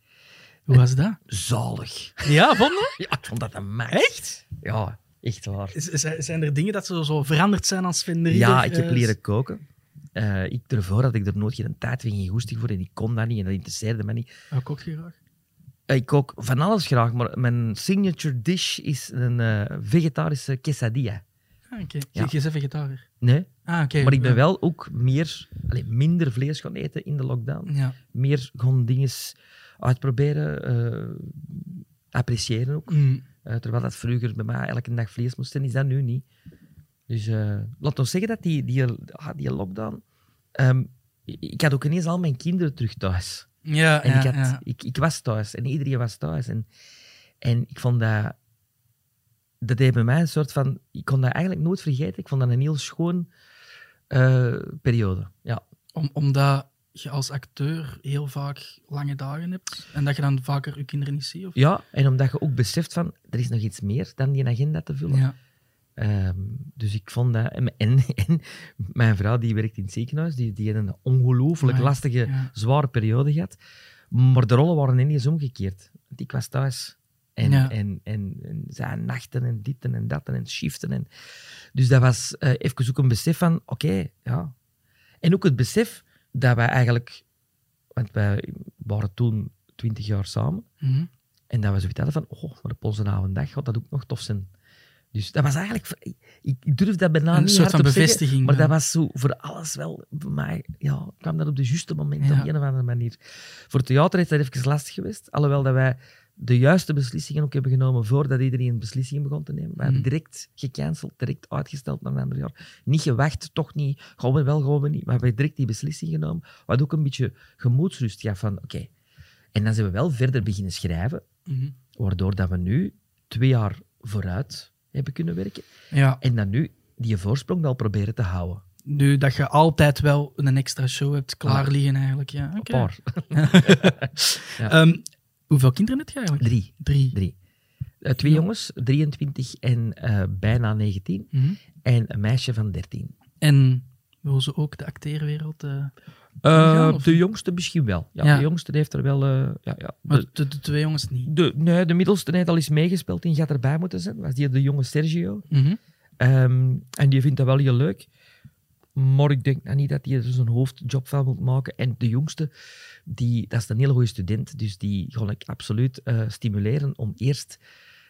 Hoe was dat? Zalig. Ja, vonden? Ja, ik vond dat een max. Echt? Ja, echt waar. Z- Zijn er dingen dat zo, zo veranderd zijn als Sven Ridder? Ja, ik heb eh, leren koken. Eh, ik ervoor had ik er nooit geen tijd voor, geen goesting voor en ik kon dat niet en dat interesseerde me niet. Wat kookt je graag? Eh, Ik kook van alles graag, maar mijn signature dish is een vegetarische quesadilla. Ah, oké. Ja. Je, vegetariër. Nee, Ah, oké. maar ik ben wel ook meer, allee, minder vlees gaan eten in de lockdown. Ja. Meer gewoon dingen uitproberen, appreciëren ook. Mm. Eh, terwijl dat vroeger bij mij elke dag vlees moest zijn, is dat nu niet. Dus eh laat ons zeggen dat die, die, ah, die lockdown... ehm, ik had ook ineens al mijn kinderen terug thuis. Ja, En ja, ik, had, ja. ik, ik was thuis en iedereen was thuis. En, en ik vond dat... Dat deed bij mij een soort van... Ik kon dat eigenlijk nooit vergeten. Ik vond dat een heel schoon eh, periode. Ja. Om, omdat je als acteur heel vaak lange dagen hebt en dat je dan vaker je kinderen niet ziet? Of? ja, en omdat je ook beseft van, er is nog iets meer dan die agenda te vullen. Ja. Ehm, dus ik vond dat... En, en, en mijn vrouw, die werkt in het ziekenhuis, die, die had een ongelooflijk lastige, ja. zware periode gehad. Maar de rollen waren ineens omgekeerd. Want ik was thuis. En, Ja. en, en, en zij nachten en dit en dat en shiften. En... Dus dat was eh, even ook een besef van, oké, ja. En ook het besef dat wij eigenlijk... Want wij waren toen twintig jaar samen. Mhm. En dat we zoiets hadden van, oh, maar op onze oude dag gaat dat ook nog tof zijn. Dus dat was eigenlijk... Ik, durf dat bijna Een niet soort van zeggen, bevestiging maar dan. dat was zo voor alles wel... Voor mij ja, kwam dat op de juiste moment Ja. op een of andere manier. Voor het theater is dat even lastig geweest. Alhoewel dat wij de juiste beslissingen ook hebben genomen voordat iedereen beslissingen begon te nemen. We hebben Mhm. direct gecanceld, direct uitgesteld naar een ander jaar. Niet gewacht, toch niet. Gaan we wel, gaan we niet. Maar we hebben direct die beslissing genomen. Wat ook een beetje gemoedsrust gaf van, oké. En dan zijn we wel verder beginnen schrijven. Mhm. Waardoor dat we nu twee jaar vooruit hebben kunnen werken. ja. En dan nu die voorsprong wel proberen te houden. Nu dat je altijd wel een extra show hebt klaar liggen eigenlijk. Ja, oké. Een paar. Ja. Ehm, hoeveel kinderen heb je eigenlijk? Drie. Drie. Drie. Eh, twee Ja. jongens, 23 en eh, bijna 19. Mhm. En een meisje van 13. En wil ze ook de acteerwereld... eh de jongste misschien wel. Ja, Ja. De jongste heeft er wel... ja, ja. maar De, twee jongens niet. de, nee, de middelste heeft al eens meegespeeld en gaat erbij moeten zijn. Was die de jonge Sergio. Mhm. Ehm, en die vindt dat wel heel leuk. Maar ik denk nou niet dat hij er zijn hoofdjob van moet maken. En de jongste, die, dat is een hele goede student. Dus die ga ik absoluut eh, stimuleren om eerst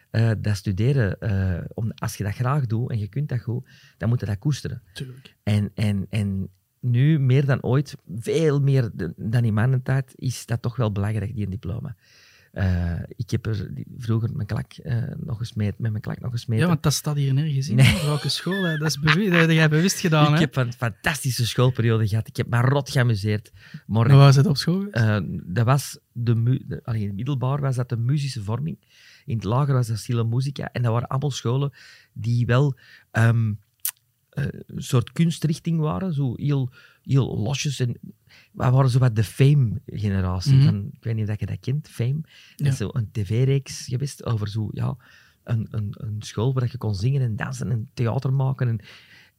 eh, dat studeren... eh, om, als je dat graag doet en je kunt dat goed, dan moet je dat koesteren. Tuurlijk. En, en, en nu, meer dan ooit, veel meer dan in mijn tijd, is dat toch wel belangrijk, die een diploma. Eh, ik heb er die- vroeger mijn klak eh, nog gesmeed, met mijn klak nog gesmeed. Ja, want dat staat hier nergens in. Nee. Welke school? hè? Dat, is dat heb jij bewust gedaan, ik hè? heb een fantastische schoolperiode gehad. Ik heb me rot geamuseerd. Maar Waar was het op school? eh, dat was de, de allee, in het middelbaar was dat de muzische vorming. In het lager was dat stille muzika. En dat waren allemaal scholen die wel ehm, eh, een soort kunstrichting waren. Zo heel, heel losjes. En, we waren zo wat de Fame-generatie. Van Ik weet niet of je dat kent, Fame. Dat is zo een tv-reeks geweest over zo, ja, een, een, een school waar je kon zingen en dansen en theater maken. En,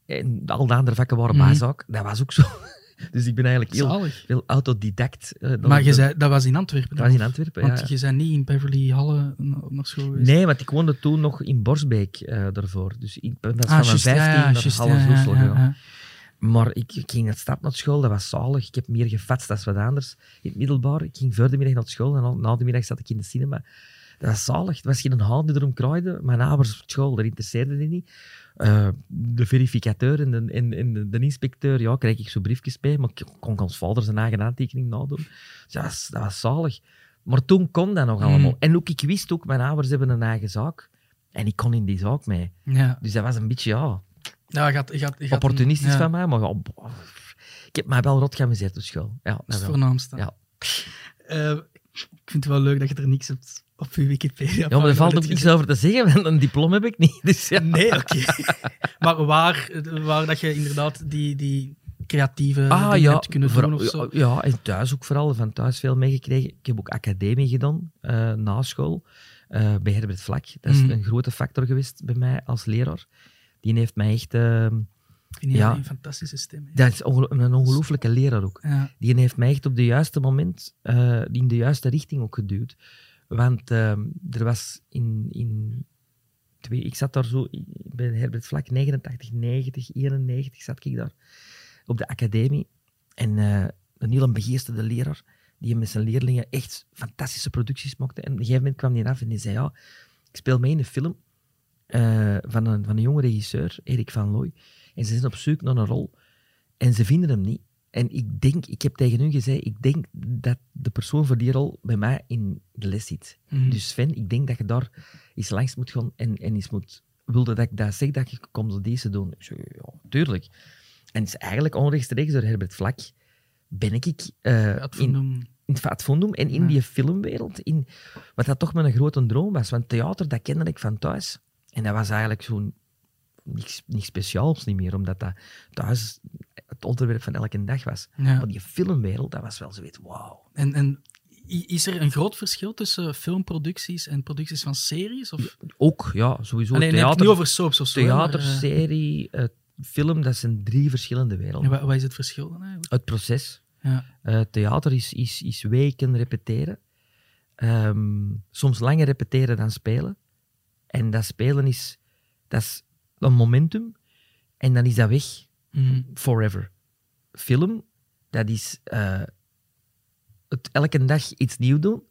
en al de andere vakken waren bijzaak. Dat was ook zo. Dus ik ben eigenlijk heel Zalig. veel autodidact. eh, Maar je zei, dat was in Antwerpen. dat was in? Antwerpen, Want ja. je zei niet in Beverly Halle naar school geweest. Nee, want ik woonde toen nog in Borsbeek eh, daarvoor. Dus ik ben dat Ah, van mijn juist, ja, 15 ja, naar Halle gegaan. ja. Maar ik, ik ging naar stad naar school, dat was zalig. Ik heb meer gefatst dan wat anders. In het middelbaar, ik ging voor de middag naar school en na de middag zat ik in de cinema. Dat was zalig. Het was geen haan die erom kraaide. Mijn ouders op school, dat interesseerde die niet. Eh, de verificateur en, de, en, en de, de inspecteur, ja, kreeg ik zo'n briefjes bij, maar ik kon ons vader zijn eigen aantekening nadoen. Dus dat was, dat was zalig. Maar toen kon dat nog Mm. allemaal. En ook, ik wist ook, mijn ouders hebben een eigen zaak. En ik kon in die zaak mee. Ja. Dus dat was een beetje, ja, Ja, opportunistisch een- ja, van mij. Maar ik heb mij wel rot geamuseerd op school. Ja, Dat is het voornaamste. Ja. Eh, ik vind het wel leuk dat je er niks hebt op je Wikipedia. Ja, maar er valt ook niks over te zeggen, want een diploma heb ik niet. Dus ja. Nee, oké. maar waar, waar dat je inderdaad die, die creatieve Ah ja, hebt kunnen vooral- doen of zo. ja, en thuis ook vooral. Van thuis veel meegekregen. Ik heb ook academie gedaan, eh, na school, eh, bij Herbert Vlak. Dat is Mhm. een grote factor geweest bij mij als leraar. Die heeft mij echt... eh, vind die ja. een fantastische stem. dat is ongelo- een ongelooflijke leraar ook. Ja. Die heeft mij echt op de juiste moment eh, in de juiste richting ook geduwd. Want ehm, er was in, in twee, ik zat daar zo bij Herbert Vlak 89, 90, 91 zat ik daar op de academie. En eh, een heel begeesterde leraar die met zijn leerlingen echt fantastische producties maakte. En op een gegeven moment kwam hij af en die zei, ja, ik speel mee in een film eh, van, een, van een jonge regisseur, Erik van Looy. En ze zijn op zoek naar een rol. En ze vinden hem niet. En ik denk, ik heb tegen hun gezegd, ik denk dat de persoon voor die rol bij mij in de les zit. Mhm. Dus Sven, ik denk dat je daar eens langs moet gaan en, en eens moet... Wilde dat ik dat zeg, dat je komt deze doen? Ik ja, tuurlijk. En het is eigenlijk onrechtstreeks door Herbert Vlak ben ik Het in, in het Vaatfondum en in Ja. die filmwereld, in, wat dat toch mijn grote droom was. Want theater, dat kende ik van thuis. En dat was eigenlijk zo'n niks, niks speciaals niet meer, omdat dat thuis het onderwerp van elke dag was. Ja. Maar die filmwereld, dat was wel zoiets, wauw. En, en is er een groot verschil tussen filmproducties en producties van series? Of... Ook, ja, sowieso. Alleen, ik heb het theater, niet over soaps of zo. theater maar, eh, serie, eh, film, dat zijn drie verschillende ja, werelden. wat, wat is het verschil dan eigenlijk? Het proces. Ja. Eh, theater is, is, is weken repeteren. Ehm, soms langer repeteren dan spelen. En dat spelen is, dat is een momentum. En dan is dat weg. Mhm. Forever. Film, dat is eh, het elke dag iets nieuw doen.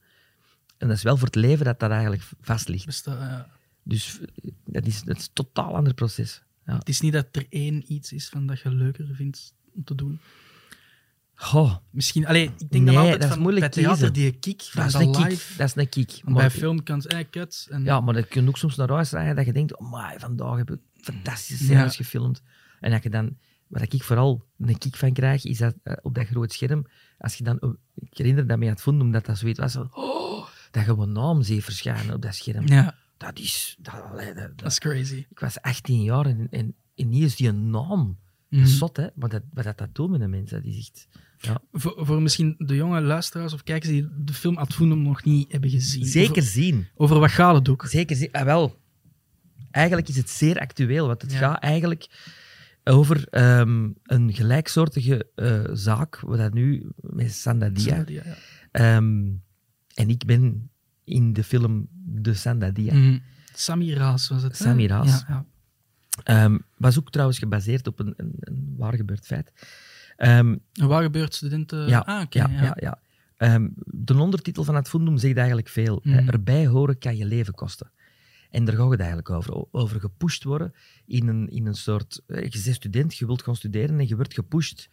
En dat is wel voor het leven dat dat eigenlijk vast ligt. Besta- ja. Dus eh, dat is, dat is een totaal ander proces. Ja. Het is niet dat er één iets is van dat je leuker vindt om te doen. Goh, Misschien, allee, ik denk Nee, dan altijd dat is van, moeilijk bij theater kiezen. die kick van dat is een kick. Dat is een kick. Maar- bij film kan het eh, kut. En, Ja, maar dat kun je ook soms naar huis rijden dat je denkt, oh my, vandaag heb ik fantastische Ja. scènes gefilmd. En dat je dan, waar ik vooral een kick van krijg, is dat eh, op dat groot scherm, als je dan, oh, ik herinner dat me aan het vonden, omdat dat zoiets was, van, oh, dat je een naam ziet verschijnen op dat scherm. ja, Dat is, dat, allee, dat- dat- dat is crazy. ik was 18 jaar en, en, en niet eens die een naam. Dat is zot, hè? Maar dat, wat dat, dat doet met een mens, dat is echt... Ja. Voor, voor misschien de jonge luisteraars of kijkers die de film Ad Fundum nog niet hebben gezien. Zeker Over, zien. over wat gaat het ook? Zeker, ze- ah, wel. Eigenlijk is het zeer actueel, want het Ja. gaat eigenlijk over ehm, een gelijksoortige eh, zaak, wat dat nu met Sandadia. Ja, ja. Ehm, en ik ben in de film De Sandadia. Mhm. Sami Raas was het. Ja, ja. Ehm, was ook trouwens gebaseerd op een, een, een waar gebeurd feit. Een waar gebeurt studenten. ja, ah, ja, ja. ja. ja. Ehm, de ondertitel van het fundum zegt eigenlijk veel. Eh, Erbij horen kan je leven kosten. En daar gaat het eigenlijk over. Over gepusht worden in een, in een soort... eh, Je bent student, je wilt gaan studeren en je wordt gepusht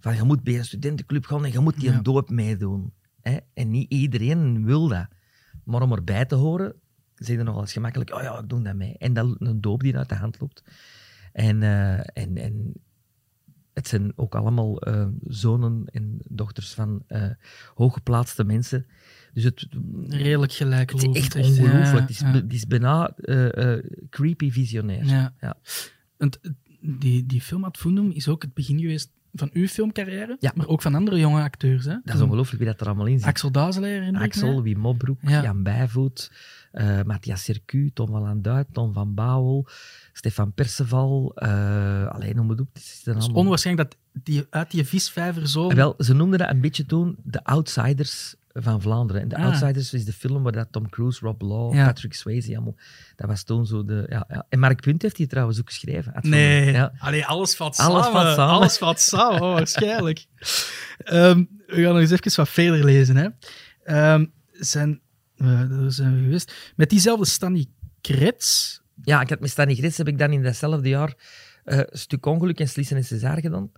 van je moet bij een studentenclub gaan en je moet die een doop meedoen. Hè? En niet iedereen wil dat. Maar om erbij te horen, zeg je nogal eens gemakkelijk, oh ja, ik doe dat mee. En dat een doop die uit de hand loopt. En, eh, en, en het zijn ook allemaal eh, zonen en dochters van eh, hooggeplaatste mensen. Dus het, Redelijk het gelijklopend. is echt ja, ongelooflijk. Het is, ja. het is bijna eh, creepy visionair. Ja. Die, die film Ad Fundum is ook het begin geweest van uw filmcarrière, Ja. maar ook van andere jonge acteurs. Hè? Dat is ongelooflijk wie dat er allemaal in zit. Axel ik Axel. Wim Mobroek, Ja. Jan Bijvoet, eh, Matthias Sercu, Tom van Landuit, Tom van Bouwel, Stefan Perceval. eh alleen noem het op. Het is allemaal- onwaarschijnlijk dat die, uit die visvijver zo... Ah, Wel, ze noemden dat een beetje toen de Outsiders van Vlaanderen. En de Ah. Outsiders is de film waar dat Tom Cruise, Rob Law, Ja. Patrick Swayze allemaal... Dat was toen zo de... Ja, ja. En Mark Punt heeft die trouwens ook geschreven. Nee, Ja. Allee, alles valt Alles samen. valt samen. Alles valt samen, oh, waarschijnlijk. Ehm, we gaan nog eens even wat verder lezen. Hè. Ehm, zijn, eh, daar zijn we geweest. Met diezelfde Stanley Krets. ja, ik had met Stanley Grits heb ik dan in datzelfde jaar eh, een stuk ongeluk en Slissen en César gedaan.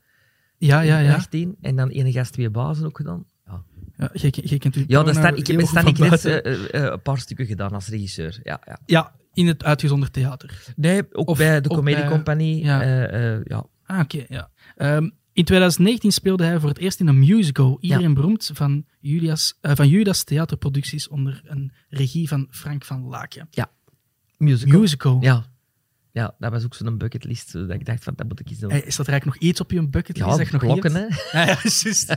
Ja, ja, ja. 18. En dan ene gast twee bazen ook gedaan. Ja, ja jij kent u ja dat ik heb met Grits buiten. eh, een paar stukken gedaan als regisseur. Ja, ja. Ja, in het uitgezonderd theater. Nee, ook Of- bij de bij- Compagnie. ja. ja. Ah, oké, ja. Ehm, in 2019 speelde hij voor het eerst in een musical. Iedereen beroemd van, Julias, eh, van Judas Theaterproducties onder een regie van Frank van Laken. Musical. Musical. Ja. ja, dat was ook zo'n bucketlist. Dat ik dacht van, dat moet ik eens doen. Hey, is dat er eigenlijk nog iets op je bucketlist ja, je nog klokken, niet hè. Ja, ja, juist.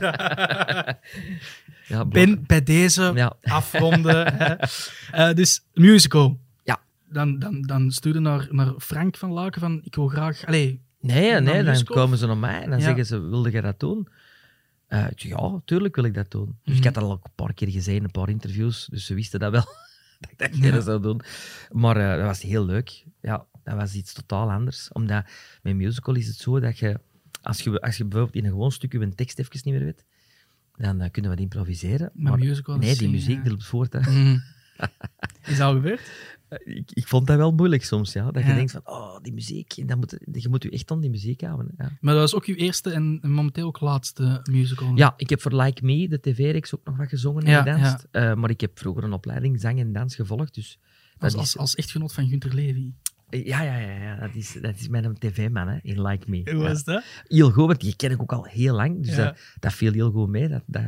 Ja, blokken. Ben bij deze Ja. afronden. Eh, dus musical. Ja. Dan, dan, dan stuurde naar, naar Frank van Laken van ik wil graag... Allee, Nee, Dan nee, dan musical? komen ze naar mij en dan Ja. zeggen ze, wilde jij dat doen? Eh, ja, tuurlijk wil ik dat doen. Dus ik Mhm. had dat al een paar keer gezien, een paar interviews, dus ze wisten dat wel, dat ik dat Ja. zou doen. Maar eh, dat was heel leuk. Ja, dat was iets totaal anders. Omdat met musical is het zo dat je, als je, als je bijvoorbeeld in een gewoon stuk je tekst even niet meer weet, dan eh, kunnen we het improviseren. Maar musical is nee, die muziek ja. die loopt voort. Hè. mm. is dat al gebeurd? Eh, Ik, ik vond dat wel moeilijk soms, ja. Dat Ja. je denkt van, oh, die muziek. En dan moet, je moet je echt aan die muziek houden. Ja. Maar dat was ook uw eerste en en momenteel ook laatste musical. Ja, ik heb voor Like Me, de tv-reeks, ook nog wat gezongen en Ja, gedanst. Eh, maar ik heb vroeger een opleiding zang en dans gevolgd. Dus dat als, is, als, als echtgenoot van Gunther Levy. ja, ja, ja, ja, dat is, dat is mijn tv-man hè, in Like Me. Hoe was dat? Heel goed, want die ken ik ook al heel lang. Dus dat, dat viel heel goed mee. Dat, dat,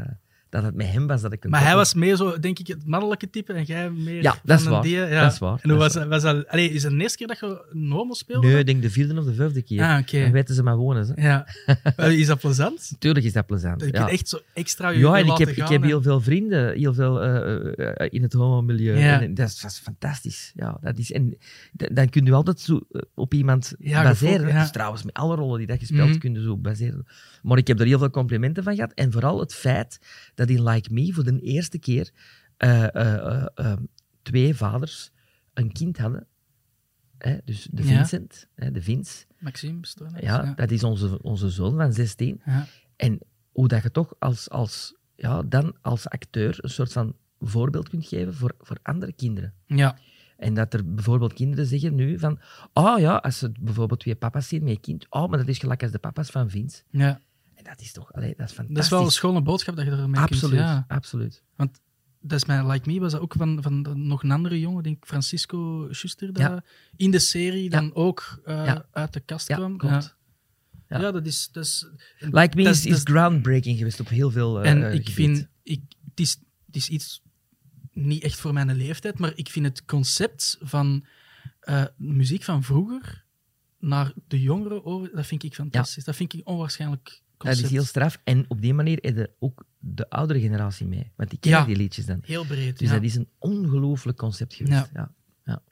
dat het met hem was dat ik... een Maar hij was meer zo, denk ik, het mannelijke type en jij meer Ja, dat is waar. die, ja. Dat is waar. En hoe was, was dat... Allee, is het de eerste keer dat je een homo speelde? Nee, ik denk de vierde of de vijfde keer. Ah, oké. Dan weten ze maar wonen. Ze. Ja. Eh, is dat plezant? Tuurlijk is dat plezant. Dat je ja. echt zo extra je Ja, en ik heb, ik heb heel veel vrienden heel veel, eh, eh, in het homo-milieu. Ja. En dat is, dat is fantastisch. Ja, dat is, en dan kun je altijd zo op iemand Ja, baseren. ja. Dat is trouwens met alle rollen die dat je speelt, Mhm. kun je zo baseren. Maar ik heb er heel veel complimenten van gehad. En vooral het feit dat in Like Me voor de eerste keer eh, eh, eh, twee vaders een kind hadden. Hè, dus de Ja. Vincent, hè, de Vince. Maxime Ja, ja. dat is onze, onze zoon van 16. Ja. En hoe dat je toch als, als, ja, dan als acteur een soort van voorbeeld kunt geven voor, voor andere kinderen. Ja. En dat er bijvoorbeeld kinderen zeggen nu van, oh ja, als ze bijvoorbeeld twee papa's zien met een kind, oh, maar dat is gelijk als de papa's van Vince. ja. En dat is toch, allee, dat is fantastisch. Dat is wel een schone boodschap dat je ermee Absoluut, kunt... Ja. absoluut. Dat is mijn Like Me, was dat ook van, van de- nog een andere jongen, denk ik, Francisco Schuster, dat Ja. in de serie dan ook eh, uit de kast kwam. klopt. Ja. Dat is... Dat is Like Me dat is, is groundbreaking geweest op heel veel eh, En ik gebied. vind, ik, het, is, het is iets niet echt voor mijn leeftijd, maar ik vind het concept van eh, muziek van vroeger naar de jongeren over, dat vind ik fantastisch. Dat vind ik onwaarschijnlijk Dat is heel straf. En op die manier heb je ook de oudere generatie mee. Want die kennen Ja. die liedjes dan. Heel breed. Dus ja. dat is een ongelooflijk concept geweest. Ja. Ja.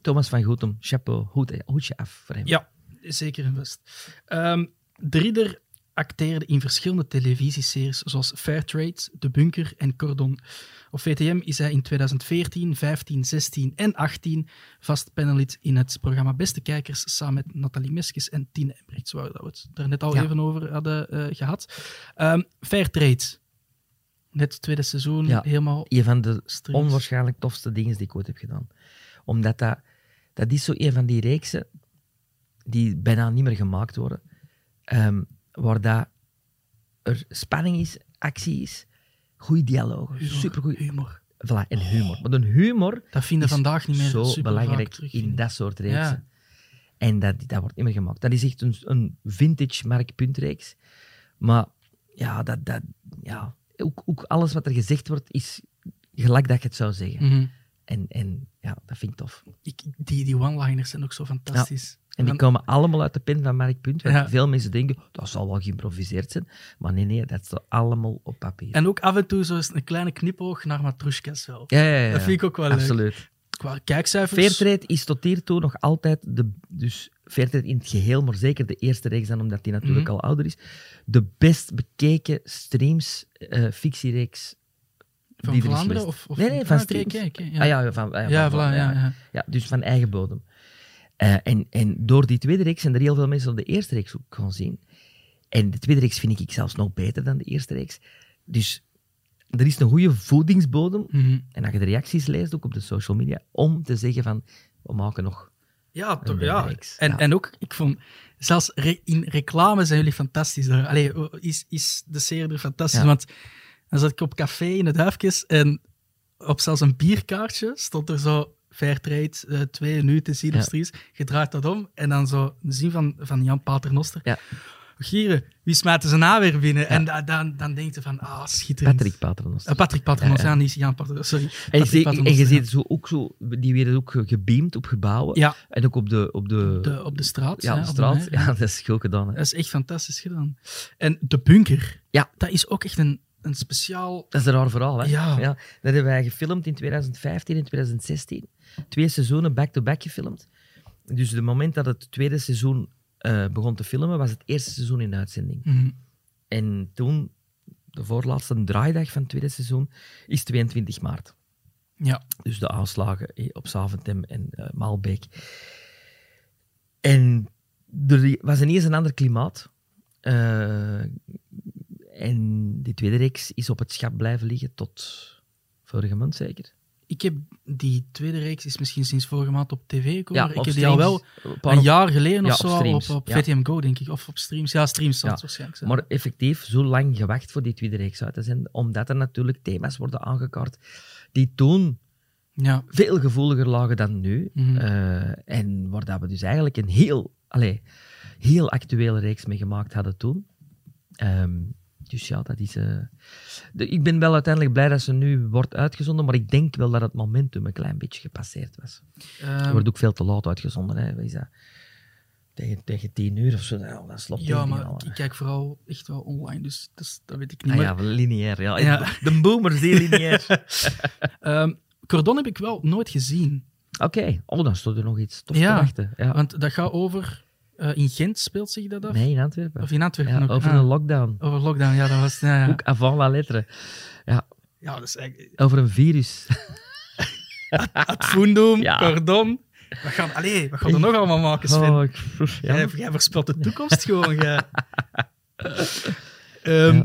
Thomas van Goetem, chapeau, hoed, hoedje af voor hem. Ja, zeker en vast. Ehm Drieder acteerde in verschillende televisieseries zoals Fairtrade, De Bunker en Cordon. Op VTM is hij in 2014, 15, 16 en 18 vast panelid in het programma Beste Kijkers samen met Nathalie Meskes en Tine Embrechts, waar we het daar net al Ja. even over hadden eh, gehad. Ehm Fairtrade, net het tweede seizoen, Ja. helemaal Een van de onwaarschijnlijk tofste dingen die ik ooit heb gedaan. Omdat dat, dat is zo een van die reeksen die bijna niet meer gemaakt worden. ehm, waar dat er spanning is, actie is, goede dialogen, Humor, supergoed. humor. Voilà, en humor. Maar de humor Dat vinden is vandaag niet meer zo belangrijk in dat soort reeksen. Ja. En dat, dat wordt niet meer gemaakt. Dat is echt een, een vintage Mark Puntreeks. Maar ja, dat, dat, ja ook, ook alles wat er gezegd wordt is gelijk dat je het zou zeggen. Mhm. En, en ja, dat vind ik tof. Ik, die die one-liners zijn ook zo fantastisch. En die komen allemaal uit de pen van Mark Punt. Want Ja. veel mensen denken, dat zal wel geïmproviseerd zijn. Maar nee, nee, dat staat allemaal op papier. En ook af en toe zo een kleine knipoog naar Matrushkas wel. ja, ja, ja, Dat vind ik ook wel leuk. Absoluut. Qua kijkcijfers... Fairtrade is tot hiertoe nog altijd de... Dus Fairtrade in het geheel, maar zeker de eerste reeks dan, omdat die natuurlijk Mhm. al ouder is. De best bekeken streams, eh fictiereeks Van die er is Vlaanderen? Of, of... Nee, nee, van Ah, streams. ja. Ah ja, van, Ja, van- voilà, ja, ja. Ja, dus van eigen bodem. Eh, en, en door die tweede reeks zijn er heel veel mensen op de eerste reeks ook gaan zien. En de tweede reeks vind ik zelfs nog beter dan de eerste reeks. Dus er is een goede voedingsbodem. Mhm. En als je de reacties leest, ook op de social media, om te zeggen van, we maken nog... Ja, toch, ja. En, ja. en ook, ik vond... Zelfs re- in reclame zijn jullie fantastisch. daar. Allee, is, is de serie er fantastisch. Ja. Want dan zat ik op café in de Duifjes en op zelfs een bierkaartje stond er zo... Fairtrade, eh twee nu zien Ja. streams. Je draait dat om en dan zo een zin van, van Jan Paternoster. Ja. Gieren, wie smijten ze na weer binnen? En da- dan, dan denk je van, ah, schitterend. Patrick Paternoster. Eh, Patrick Paternoster, Ja, niet Jan Paternoster, sorry. En, je ziet zo ook zo, die werden ook ge- gebeamd op gebouwen. En ook op de, op de, de, op de straat. ja, op de op straat. ja, dat is goed gedaan. Hè. Dat is echt fantastisch gedaan. En de bunker, Ja. dat is ook echt een, een speciaal... Dat is een raar verhaal, hè? Ja. Dat hebben wij gefilmd in 2015 en 2016. Twee seizoenen back-to-back gefilmd. Dus het moment dat het tweede seizoen eh, begon te filmen, was het eerste seizoen in uitzending. Mhm. En toen, de voorlaatste draaidag van het tweede seizoen, is 22 maart. Ja. Dus de aanslagen eh, op Zaventem en eh, Maalbeek. En er was ineens een ander klimaat. En die tweede reeks is op het schap blijven liggen tot vorige maand zeker. Ik heb die tweede reeks is misschien sinds vorige maand op tv gekomen. maar ik heb die al wel een jaar geleden Ja, of zo op, op ja. VTM Go, denk ik. Of op streams. Ja, streams zal Ja. waarschijnlijk zijn. Maar effectief zo lang gewacht voor die tweede reeks uit te zenden, omdat er natuurlijk thema's worden aangekaart die toen ja. veel gevoeliger lagen dan nu. Mhm. Eh, en waar dat we dus eigenlijk een heel, allee, heel actuele reeks mee gemaakt hadden toen. Ehm, Dus ja, dat is... eh, de, ik ben wel uiteindelijk blij dat ze nu wordt uitgezonden, maar ik denk wel dat het momentum een klein beetje gepasseerd was. Ehm, Het wordt ook veel te laat uitgezonden. Hè. Wat is dat? Tegen, tegen tien uur of zo. Nou, dat slopt ja, maar al, ik, kijk vooral echt wel online, dus, dus dat weet ik niet. Ah, ja, lineair. Ja. Ja. De boomer, zeer lineair. ehm, Cordon heb ik wel nooit gezien. Oké, oh, dan stond er nog iets tof Ja, te wachten. Ja. Want dat gaat over... eh, in Gent speelt zich dat af? Nee, in Antwerpen. Of in Antwerpen Ja, over Ah, een lockdown. over lockdown, ja, dat was... Ja, ja. Ook avant la lettre. ja dat is eigenlijk... Over een virus. Ad fundum, Ja. Cordon... We gaan, allee, wat gaan we er nog allemaal maken, Sven? Oh, ik, ja. Jij, jij voorspelt de toekomst gewoon. Jij. Ehm,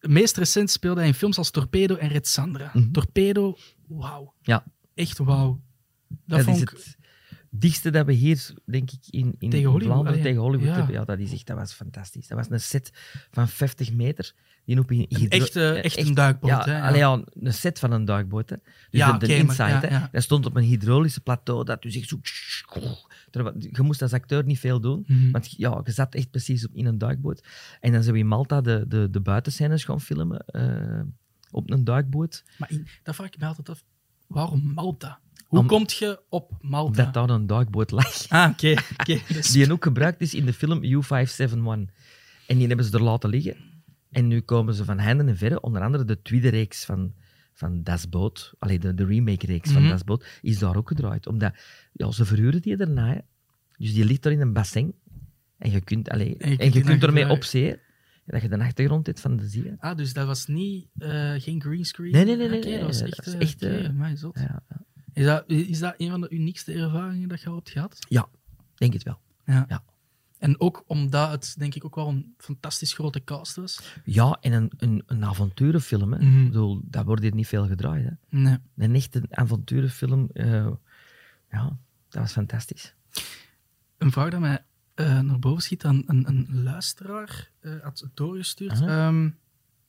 Meest recent speelde hij in films als Torpedo en Red Sandra. Mhm. Torpedo, wauw. Ja. Echt wauw. Dat, Dat, vond is ik... dichtste dat we hier, denk ik, in, in Tegen Hollywood, Vlaanderen tegen Hollywood Ja. hebben. Ja, dat, is echt, dat was fantastisch. Dat was een set van 50 meter. Die op een Echt, eh, eh, echt een duikboot, Ja, hè, ja. allee, ja, een set van een duikboot. Hè. Dus Ja, de, inside, hè. dat stond op een hydraulische plateau. Dat dus echt zo... Je moest als acteur niet veel doen. Mhm. Want ja, je zat echt precies op, in een duikboot. En dan zijn we in Malta de, de, de buitenscènes gaan filmen. eh, op een duikboot. Maar in- dat vraag ik me altijd af. Waarom Malta? Hoe Om- komt je op Malta? Dat daar een duikboot lag. Ah, oké. oké. Dus- Die ook gebruikt is in de film U571. En die hebben ze er laten liggen. En nu komen ze van handen en verre. Onder andere de tweede reeks van, van Das Boot. Allee, de, de remake-reeks van Mhm. Das Boot. Is daar ook gedraaid. Omdat ja, ze verhuren die daarna. Hè. Dus die ligt er in een bassin. En je kunt, allee, En je en kunt je ermee op zee. En dat je de achtergrond hebt van de zee. Ah, dus dat was niet, eh, geen greenscreen? Nee, nee, nee, nee, nee, dat was echt... eh, echt, oké, eh. Ja, ja. Is, dat, is dat een van de uniekste ervaringen dat je al hebt gehad? ja, denk het wel. Ja. Ja. En ook omdat het denk ik ook wel een fantastisch grote cast was. Ja, en een, een, een avonturenfilm. Hè. Mhm. Ik bedoel, dat wordt hier niet veel gedraaid. Hè. Nee. Een echte avonturenfilm. eh, ja, dat was fantastisch. Een vraag dat mij eh, naar boven schiet, aan een, een luisteraar eh, had doorgestuurd. Ehm,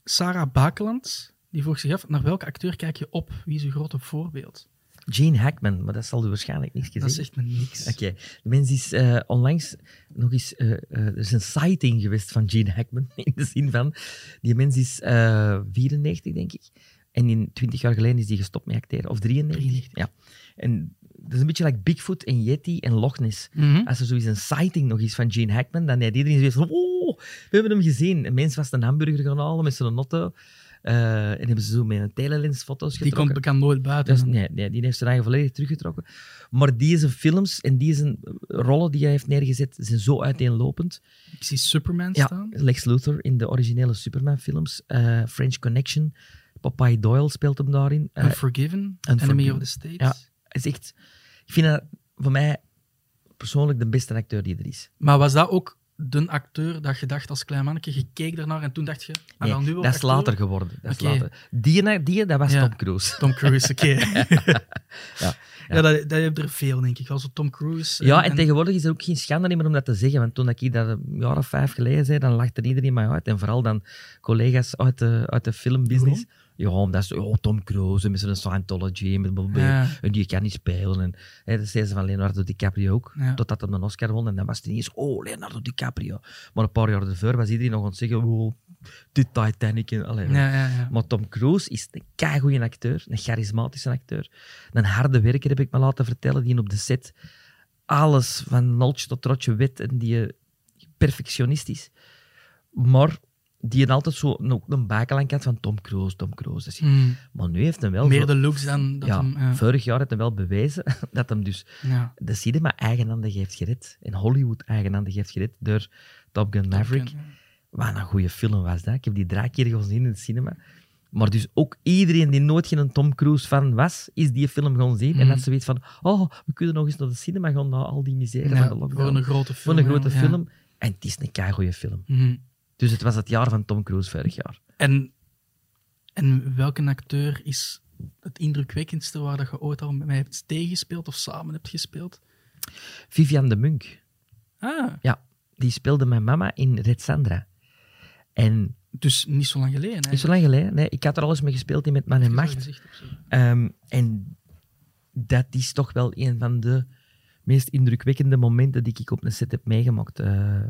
Sarah Bakeland, die vroeg zich af, naar welke acteur kijk je op? Wie is uw grote voorbeeld? Gene Hackman, maar dat zal u waarschijnlijk niks gezien. Dat zegt me niks. Oké, de mens is eh, onlangs nog eens. eh, er is een sighting geweest van Gene Hackman. In de zin van. Die mens is eh 94, denk ik. En in 20 jaar geleden is hij gestopt met acteren. Of 93. 93. Ja. En dat is een beetje like Bigfoot en Yeti en Loch Ness. Mhm. Als er zoiets een sighting nog is van Gene Hackman, dan heeft iedereen zoiets van, oh, we hebben hem gezien. Een mens was een hamburger gaan halen met zijn auto. Eh, en hebben ze zo met een telelens foto's Die getrokken. komt bekend nooit buiten. Is- nee, nee, die heeft zijn eigen volledig teruggetrokken. Maar deze films en deze rollen die hij heeft neergezet, zijn zo uiteenlopend. Ik zie Superman Ja, staan. Lex Luthor in de originele Superman-films. eh, French Connection. Popeye Doyle speelt hem daarin. Eh, Unforgiven, Unforgiven. Enemy of the States. Ja. is echt... Ik vind dat voor mij persoonlijk de beste acteur die er is. Maar was dat ook de acteur dat je dacht als klein mannetje? Je keek daarnaar en toen dacht je... Ah, Nee, wel, nu dat is acteur? later geworden. Dat is later. Die, die, dat was Ja. Tom Cruise. Tom Cruise, oké. ja, ja. dat, dat heb er veel, denk ik. Wel zo Tom Cruise. Ja, en tegenwoordig is er ook geen schande meer om dat te zeggen. Want toen ik dat een jaar of vijf geleden zei, dan lachte iedereen mij uit. En vooral dan collega's uit de, uit de filmbusiness. Ja, omdat ze, oh, Tom Cruise met zijn Scientology, met, Ja. en die kan niet spelen. En, hè, dat zeiden ze van Leonardo DiCaprio ook, Ja. totdat hij een Oscar won. En dan was het ineens, oh, Leonardo DiCaprio. Maar een paar jaar ervoor was iedereen nog aan het zeggen, oh, de Titanic. En, allee, Ja, ja, ja. maar Tom Cruise is een keigoeie acteur, een charismatische acteur. Een harde werker, heb ik me laten vertellen, die op de set alles van noltje tot trotje weet en die eh, perfectionist is. Maar die had altijd zo een, een had van Tom Cruise, Tom Cruise. Is- Hmm. Maar nu heeft hij wel... Meer de looks dan dat ja, hem... Ja. vorig jaar heeft hij wel bewezen dat hem dus ja. de cinema eigenhandig heeft gered. En Hollywood eigenhandig heeft gered door Top Gun Maverick. Wat een goede film was dat. Ik heb die drie keer gezien in het cinema. Maar dus ook iedereen die nooit geen Tom Cruise fan was, is die film gaan zien. En Mhm. dat ze weet van, oh, we kunnen nog eens naar de cinema gaan na al die miserie Ja, van de lockdown. voor een grote Voor film. een grote film. En het is een keigoeie film. Mhm. Dus het was het jaar van Tom Cruise vorig jaar. En, en welke acteur is het indrukwekkendste waar dat je ooit al met mij hebt tegengespeeld of samen hebt gespeeld? Vivian de Munk, Ah, ja, die speelde mijn mama in Red Sandra. En dus niet zo lang geleden. niet zo lang geleden, nee, ik had er al eens mee gespeeld in Met Man en Macht. Ehm, en dat is toch wel een van de meest indrukwekkende momenten die ik op een set heb meegemaakt. Eh,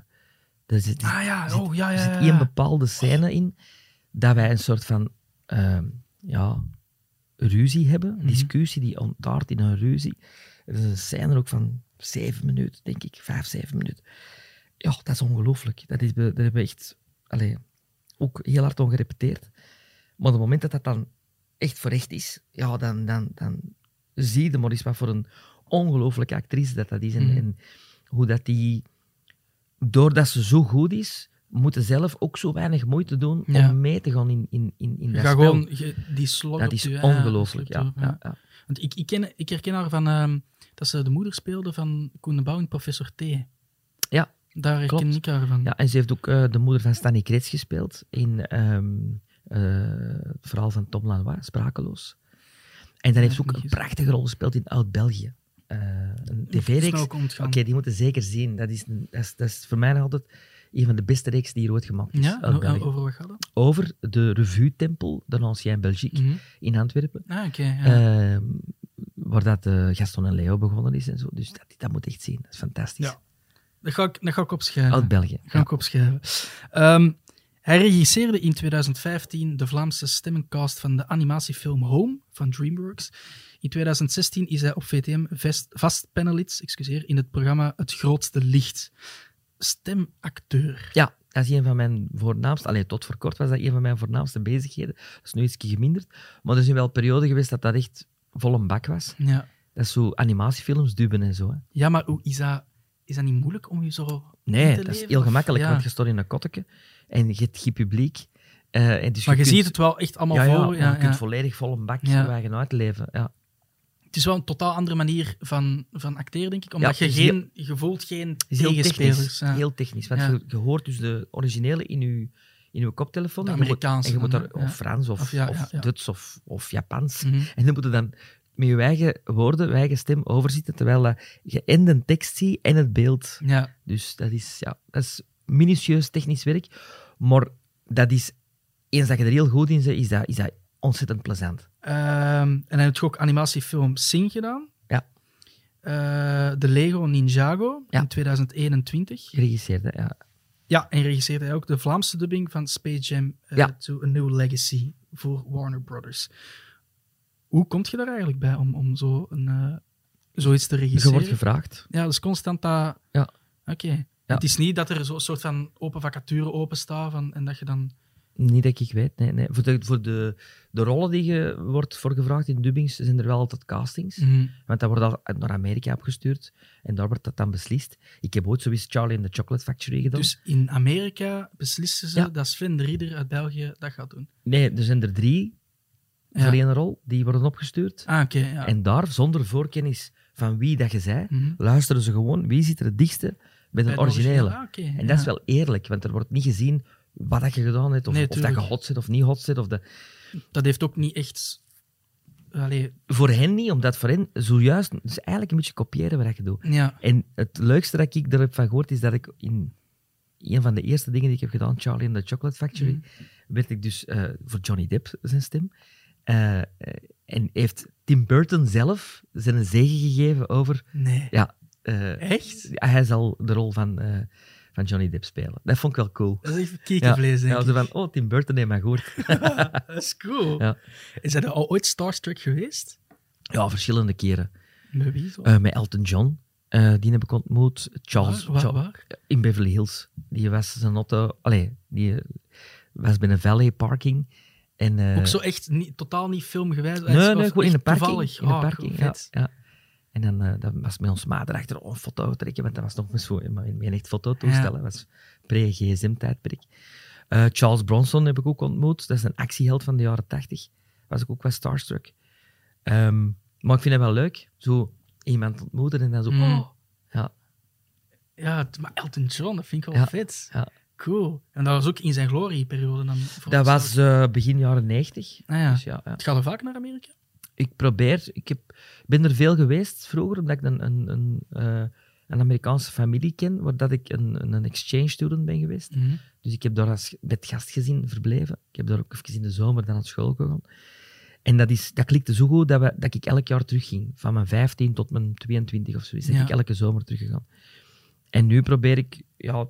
Er zit, Ah ja, zit- oh ja, ja. zit ja. bepaalde scène in dat wij een soort van ehm, ja, ruzie hebben, een Mhm. discussie die ontaart in een ruzie. Er is een scène ook van zeven minuten, denk ik, vijf, zeven minuten. Ja, dat is ongelooflijk. Dat, is, dat hebben we echt allee, ook heel hard om gerepeteerd. Maar op het moment dat dat dan echt voor echt is, ja, dan, dan, dan zie je maar eens wat voor een ongelooflijke actrice dat dat is. En, Mhm. en hoe dat die, doordat ze zo goed is, moeten zelf ook zo weinig moeite doen Ja. om mee te gaan in, in, in, in dat gaat spel. gewoon je- die slot dat is je- ongelooflijk. ja, Ja, ja, ja. Want ik, ik, ken, ik herken haar van ehm, dat ze de moeder speelde van Koen de Bouw in Professor T. Ja, Daar herken klopt. ik haar van. Ja, en ze heeft ook eh, de moeder van Stanley Krets gespeeld in ehm, eh, het verhaal van Tom Lanois, Sprakeloos. En dan heeft ze ook een prachtige rol gespeeld in Oud-België. Eh, een tv-reeks. Oké, die moeten zeker zien. Dat is, dat, is, dat is voor mij nog altijd een van de beste reeks die hier ooit gemaakt is. Ja, over wat gaat dat? Over de Revue-tempel, de Ancien Belgique, Mhm. in Antwerpen. Ah, oké. ja. Ehm, waar dat eh, Gaston en Leo begonnen is en zo. Dus dat, dat moet echt zien. Dat is fantastisch. Ja. Dat, ga ik, dat ga ik opschrijven. Oud-België. Ga ik opschrijven. Ehm, hij regisseerde in 2015 de Vlaamse stemmencast van de animatiefilm Home van DreamWorks. In 2016 is hij op VTM vast, panelist excuseer, in het programma Het Grootste Licht. Stemacteur. Ja, dat is een van mijn voornaamste... Allee, tot voor kort was dat een van mijn voornaamste bezigheden. Dat is nu iets geminderd. Maar er is nu wel een periode geweest dat dat echt vol een bak was. Ja. Dat is zo animatiefilms duben en zo. Hè. ja, maar hoe is dat, is dat niet moeilijk om je zo Nee, dat is heel gemakkelijk, ja. want je staat in een kotteke en je hebt geen publiek. Eh, en dus Maar je kunt- ziet het wel echt allemaal ja, ja, voor. maar Ja, je kunt volledig vol een bak Ja. eigen uitleven. Ja. Het is wel een totaal andere manier van, van acteren, denk ik. Omdat je geen, je voelt geen heel tegenspelers. technisch. ja. Heel technisch, want je, je hoort dus de originele in je, in je koptelefoon. De en je moet- Amerikaanse En je moet dan, daar, hè? of. Frans, of. Duits, of, of Japans. Mhm. En dan moet je dan met je eigen woorden, je eigen stem overzitten, terwijl je en de tekst ziet en het beeld. Ja. Dus dat is, ja, dat is minutieus technisch werk. Maar dat is, eens dat je er heel goed in bent, is dat, is dat ontzettend plezant. Ehm, en hij heeft ook animatiefilm Sing gedaan. Ja. Eh, de Lego Ninjago Ja. in 2021. Geregisseerd, ja. Ja, en regisseerde hij ook de Vlaamse dubbing van Space Jam eh, Ja. to a New Legacy voor Warner Brothers. Hoe kom je daar eigenlijk bij om, om zo een, eh, zoiets te Je regisseren? wordt gevraagd. Ja, dus constant dat... Ja. Oké. Het is niet dat er zo'n soort van open vacature openstaat van, en dat je dan... Niet dat ik weet, nee. nee. Voor, de, voor de, de rollen die je wordt voor gevraagd in dubbings zijn er wel altijd castings. Mhm. Want dat wordt al naar Amerika opgestuurd en daar wordt dat dan beslist. Ik heb ooit zoiets Charlie in the Chocolate Factory gedaan. Dus in Amerika beslissen ze Ja. dat Sven de Ridder uit België dat gaat doen. Nee, er zijn er drie Ja. voor één rol die worden opgestuurd. Ah, oké. ja. En daar, zonder voorkennis van wie dat je zei, Mhm. luisteren ze gewoon wie zit er het dichtste bij de de originele. Ah, En ja. dat is wel eerlijk, want er wordt niet gezien wat dat je gedaan hebt, of, Nee, of dat je hot zit of niet hot zit. Of de... Dat heeft ook niet echt... Allee, Voor hen niet, omdat voor hen zojuist... Is eigenlijk een beetje kopiëren wat je doet. ja. En het leukste dat ik er heb van gehoord, is dat ik in een van de eerste dingen die ik heb gedaan, Charlie in the Chocolate Factory, Mhm. werd ik dus eh, voor Johnny Depp zijn stem. Eh, en heeft Tim Burton zelf zijn zegen gegeven over... Nee. Ja, eh, Echt? hij zal de rol van, eh, van Johnny Depp spelen. Dat vond ik wel cool. Dat is even kiekenvlees, denk ja, ik. zo van, oh, Tim Burton heeft mij gehoord. dat is cool. Ja. Is hij al ooit Starstruck geweest? ja, verschillende keren. Met wie? Eh, met Elton John, die heb ik ontmoet. Charles, waar, waar, waar? in Beverly Hills. Die was zijn auto... Allee, die was bij een valet parking. En, Ook zo echt niet, totaal niet filmgewijs? Nee, nee, gewoon in de parking. Toevallig. In de Ah, parking, ja, ja. En dan eh, dat was met ons maat erachter oh, een foto trekken, want dat was nog met zo'n een echt fototoestel. Dat was pre-gsm-tijdperk. Eh, Charles Bronson heb ik ook ontmoet. Dat is een actieheld van de jaren tachtig. Was ik ook wel starstruck. Ehm, maar ik vind het wel leuk. Zo iemand ontmoeten en dan zo... Mm. Oh, ja, Ja, maar Elton John, dat vind ik wel Ja, vet. ja. Cool. En dat was ook in zijn glorieperiode dan? Dat was eh, begin jaren negentig. Ah, ja. Dus ja, ja. Het gaat er vaak naar Amerika? Ik probeer, ik heb, ben er veel geweest vroeger, omdat ik een, een, een, eh, een Amerikaanse familie ken, waar dat ik een, een exchange student ben geweest. Mhm. Dus ik heb daar als met gastgezin verbleven. Ik heb daar ook even in de zomer dan naar school gegaan. En dat, is, dat klikte zo goed dat, we, dat ik elk jaar terugging. Van mijn 15 tot mijn 22 of zoiets. Dat Ja. ik elke zomer teruggegaan. En nu probeer ik ja,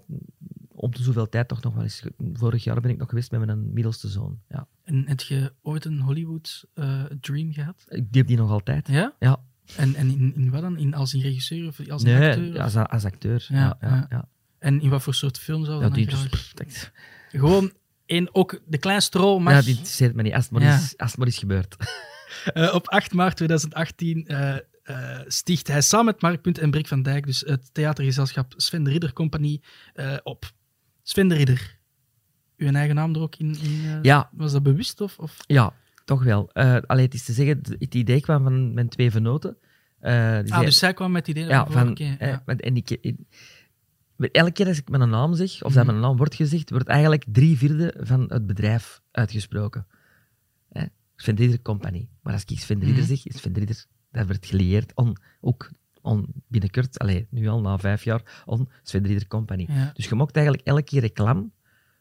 om de zoveel tijd toch nog wel eens... Vorig jaar ben ik nog geweest met mijn middelste zoon. Ja. En heb je ooit een Hollywood eh, dream gehad? Ik heb die nog altijd. Ja? Ja. En, en in, in wat dan? In, als in regisseur of als een Nee, acteur? of- als, als acteur. Ja, Ja, ja. En in wat voor soort film zou dat dan die, dus, pff, Gewoon in ook de kleinste rol mag... ja, die interesseert me niet. Als het maar, is, als het maar is gebeurd. Eh, op 8 maart 2018 eh, eh, sticht hij samen met Mark Punt en Brik van Dijk, dus het theatergezelschap Sven de Ridder Compagnie, eh, op. Sven de Ridder. Uw eigen naam er ook in? in eh, Ja, Was dat bewust? Of, of? ja, toch wel. Eh allee, het is te zeggen, het- idee kwam van mijn twee venoten. Eh, die Ah, zei- dus zij kwam met het idee ja, van, ja. en ik, elke keer als ik mijn naam zeg, of dat Mhm. mijn naam wordt gezegd, wordt eigenlijk drie vierde van het bedrijf uitgesproken. Hè? Sven de Ridder Company. Maar als ik Sven Mhm. zeg, is Sven Ridder, dat werd gelieerd on, ook on, binnenkort, allee, nu al na vijf jaar, on Sven Company. Ja. Dus je mocht eigenlijk elke keer reclame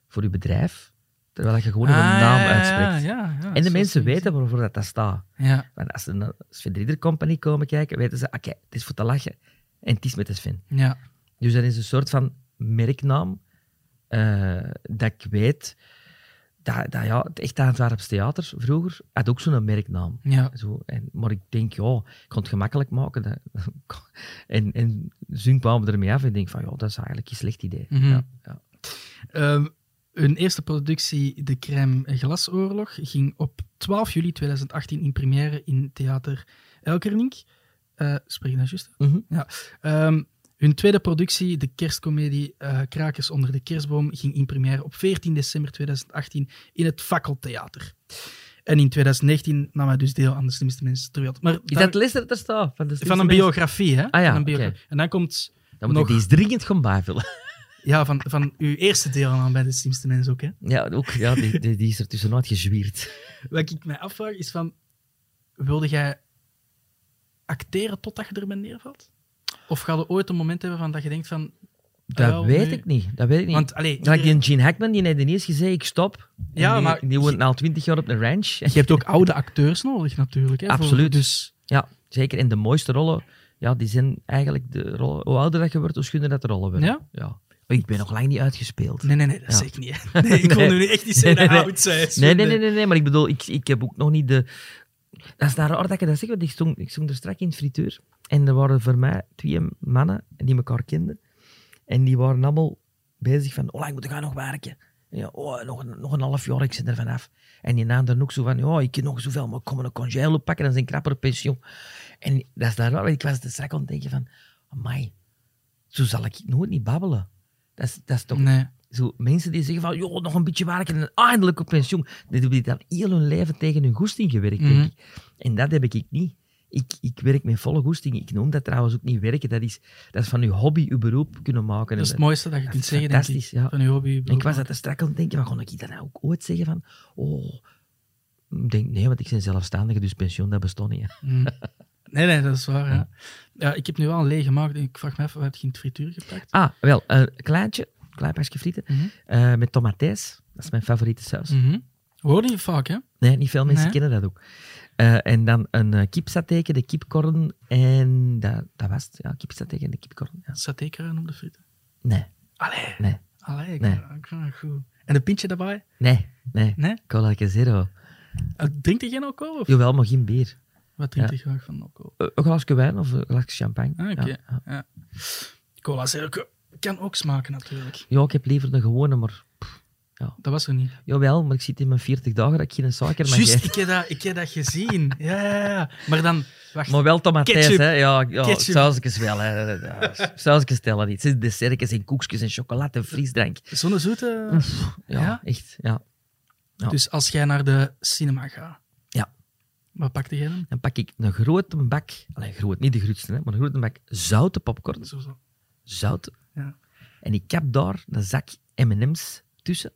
voor je bedrijf, terwijl je gewoon een Ah, naam ja, uitspreekt. Ja, ja, En de mensen weten waarvoor dat, dat staat. Want als ze naar Sven Company komen kijken, weten ze, oké, het is voor te lachen en het is met de Sven. ja. Dus dat is een soort van merknaam eh, dat ik weet dat, dat ja, het echt Antwerps Theater vroeger had ook zo'n merknaam. ja. Zo, en, maar ik denk, ja, ik kon het gemakkelijk maken. Dat, en, en Zun kwamen ermee af en ik denk van, ja, dat is eigenlijk een slecht idee. Mhm. ja, ja. Ehm, hun eerste productie, De Crème Glasoorlog, ging op 12 juli 2018 in première in Theater Elkernink. Eh spreek je dat juist? Mhm. Ja. Ehm, hun tweede productie, de kerstcomedie eh, Krakers onder de kerstboom, ging in première op 14 december 2018 in het Fakkeltheater. En in 2019 nam hij dus deel aan de slimste mensen ter wereld. Maar Is dat les dat er staat? Van, de van een mensen? biografie, hè? Ah ja, Van een biografie. En dan komt Dan moet nog- ik die eens dringend gaan bijvullen. ja, van, van uw eerste deel aan bij de slimste mensen ook, hè? Ja, ook, ja die, die, die is er tussenuit gezwierd. Wat ik mij afvraag is van, wilde jij acteren totdat je er bent neervalt? Of ga je ooit een moment hebben van dat je denkt van... Dat weet nu- ik niet. Dat weet ik niet. Want, allee, Like iedereen- die Gene Hackman, die heeft ineens gezegd, ik stop. Ja, die, maar- Die woont al twintig jaar op een ranch. je hebt ook oude acteurs nodig natuurlijk. Hè, voor- Absoluut. dus Ja, zeker. En de mooiste rollen, ja, die zijn eigenlijk de rollen... Hoe ouder dat je wordt, hoe schunner dat de rollen worden. Ja? ja. Maar ik ben nog lang niet uitgespeeld. Nee, nee, nee, dat Ja. zeg ik niet. hè. Nee, ik Nee. nu echt niet zeggen Nee, nee, oud zijn. Nee, nee, nee, nee, nee, maar ik bedoel, ik, ik heb ook nog niet de... Dat is daar dat je dat zegt, want ik stond, ik stond er strak in het frituur. En er waren voor mij twee mannen die elkaar kenden. En die waren allemaal bezig van, oh, ik moet gaan nog werken. En ja, oh, nog, een, nog een half jaar, ik zit er vanaf. En die naam dan ook zo van, ja, ik kan nog zoveel, maar ik kom een congé oppakken, dan zijn knapper pensioen. En dat is daar ik was er strak aan het denken van, amai, zo zal ik nooit niet babbelen. Dat is, dat is toch... Zo, mensen die zeggen van, joh, nog een beetje werken en eindelijk op pensioen. Die hebben dan heel hun leven tegen hun goesting gewerkt, Mhm. denk ik. En dat heb ik niet. Ik, ik werk met volle goesting. Ik noem dat trouwens ook niet werken. Dat is, dat is van je hobby je beroep kunnen maken. Dat is het mooiste dat je dat kunt zeggen, denk ik. fantastisch, ja. Van je hobby. en ik was dat er strak aan het denken, van, kon ik dat nou ook ooit zeggen van, oh... Ik denk, nee, want ik ben zelfstandige, dus pensioen, dat bestond niet. Mm. Nee, nee, dat is waar. Ja. Ja, ik heb nu wel een leeg gemaakt. Ik vraag me af, wat heb je in het frituur gepakt? Ah, wel, een kleintje, klein pakje frieten, Mhm. eh, met tomatijs. Dat is mijn favoriete saus. Mhm. Hoor je vaak, hè? Nee, niet veel mensen Nee? kennen dat ook. Eh, en dan een uh, de kipkorn en dat, dat was het. Ja, kipsateke en de kipkorn. Ja. Satékruin op de frieten. Nee, Allee. nee, Allee, ik, Nee. ik vind het goed. En een pintje daarbij? nee, nee. Nee? Cola zero. Uh, Drinkt je geen alcohol? Of? Jawel, maar geen bier. Wat drinkt Ja. je graag van alcohol? Een glasje wijn of een glasje champagne. Ah, oké. ja, ja. Ja. Cola zero kan ook smaken, natuurlijk. Ja, ik heb liever de gewone, maar... Dat was er niet. Jawel, maar ik zit in mijn 40 dagen dat ik geen suiker mag Juist, eten. ik heb, dat, ik heb dat gezien. Ja, ja, ja. Maar dan... Wacht. Maar wel tomatijs, hè. Ja, ja sausjes wel, hè. Ja, Sausjes tellen niet. Het dessertjes en koekjes en chocolade en frisdrank. Zo'n zoete... Ja, Ja? echt, ja. Ja. Dus als jij naar de cinema gaat... Ja. Wat pakte jij dan? Dan pak ik een grote bak, allee, groot, niet de grootste, hè, maar een grote bak zoute popcorn. Zo, zo. Zout. Ja. En ik heb daar een zak M&M's tussen.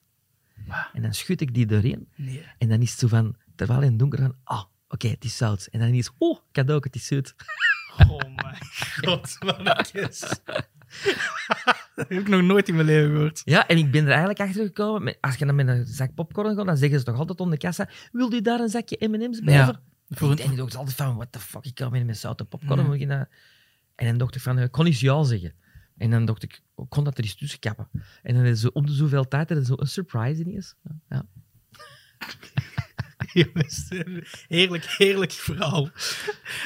En dan schud ik die doorheen. Nee. En dan is het zo van, terwijl in het donker van, ah, oké, het is zout. En dan is het, oh, cadeau, het is zout. Oh mijn god, wat een dat heb ik nog nooit in mijn leven gehoord. Ja, en ik ben er eigenlijk achter gekomen, als je dan met een zak popcorn gaat, dan zeggen ze toch altijd onder de kassa, wil u daar een zakje M&M's bij? Ja. voor?" En ik dacht altijd van, what the fuck, ik kan met met zoute popcorn. Je En dan dacht ik van, ik kon eens ja zeggen. En dan dacht ik, ik kon dat er eens tussen kappen. En dan is zo om de zoveel tijd er is zo een surprise ineens. Ja, ja. Jongens, heerlijk, heerlijk verhaal.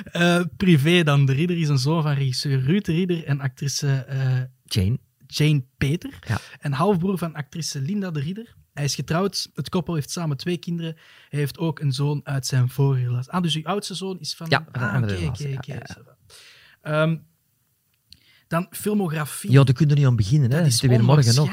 Eh, privé dan. De Ridder is een zoon van regisseur Ruud de Ridder en actrice eh, Jane. Jane Peter. Ja. En halfbroer van actrice Linda de Ridder. Hij is getrouwd. Het koppel heeft samen twee kinderen. Hij heeft ook een zoon uit zijn vorige relatie. Ah, dus uw oudste zoon is van... Ja, van een ah, andere relatie, ja, ja. Ehm, dan filmografie. Ja, daar kun je er niet aan beginnen. Hè. dat is weer morgen nog.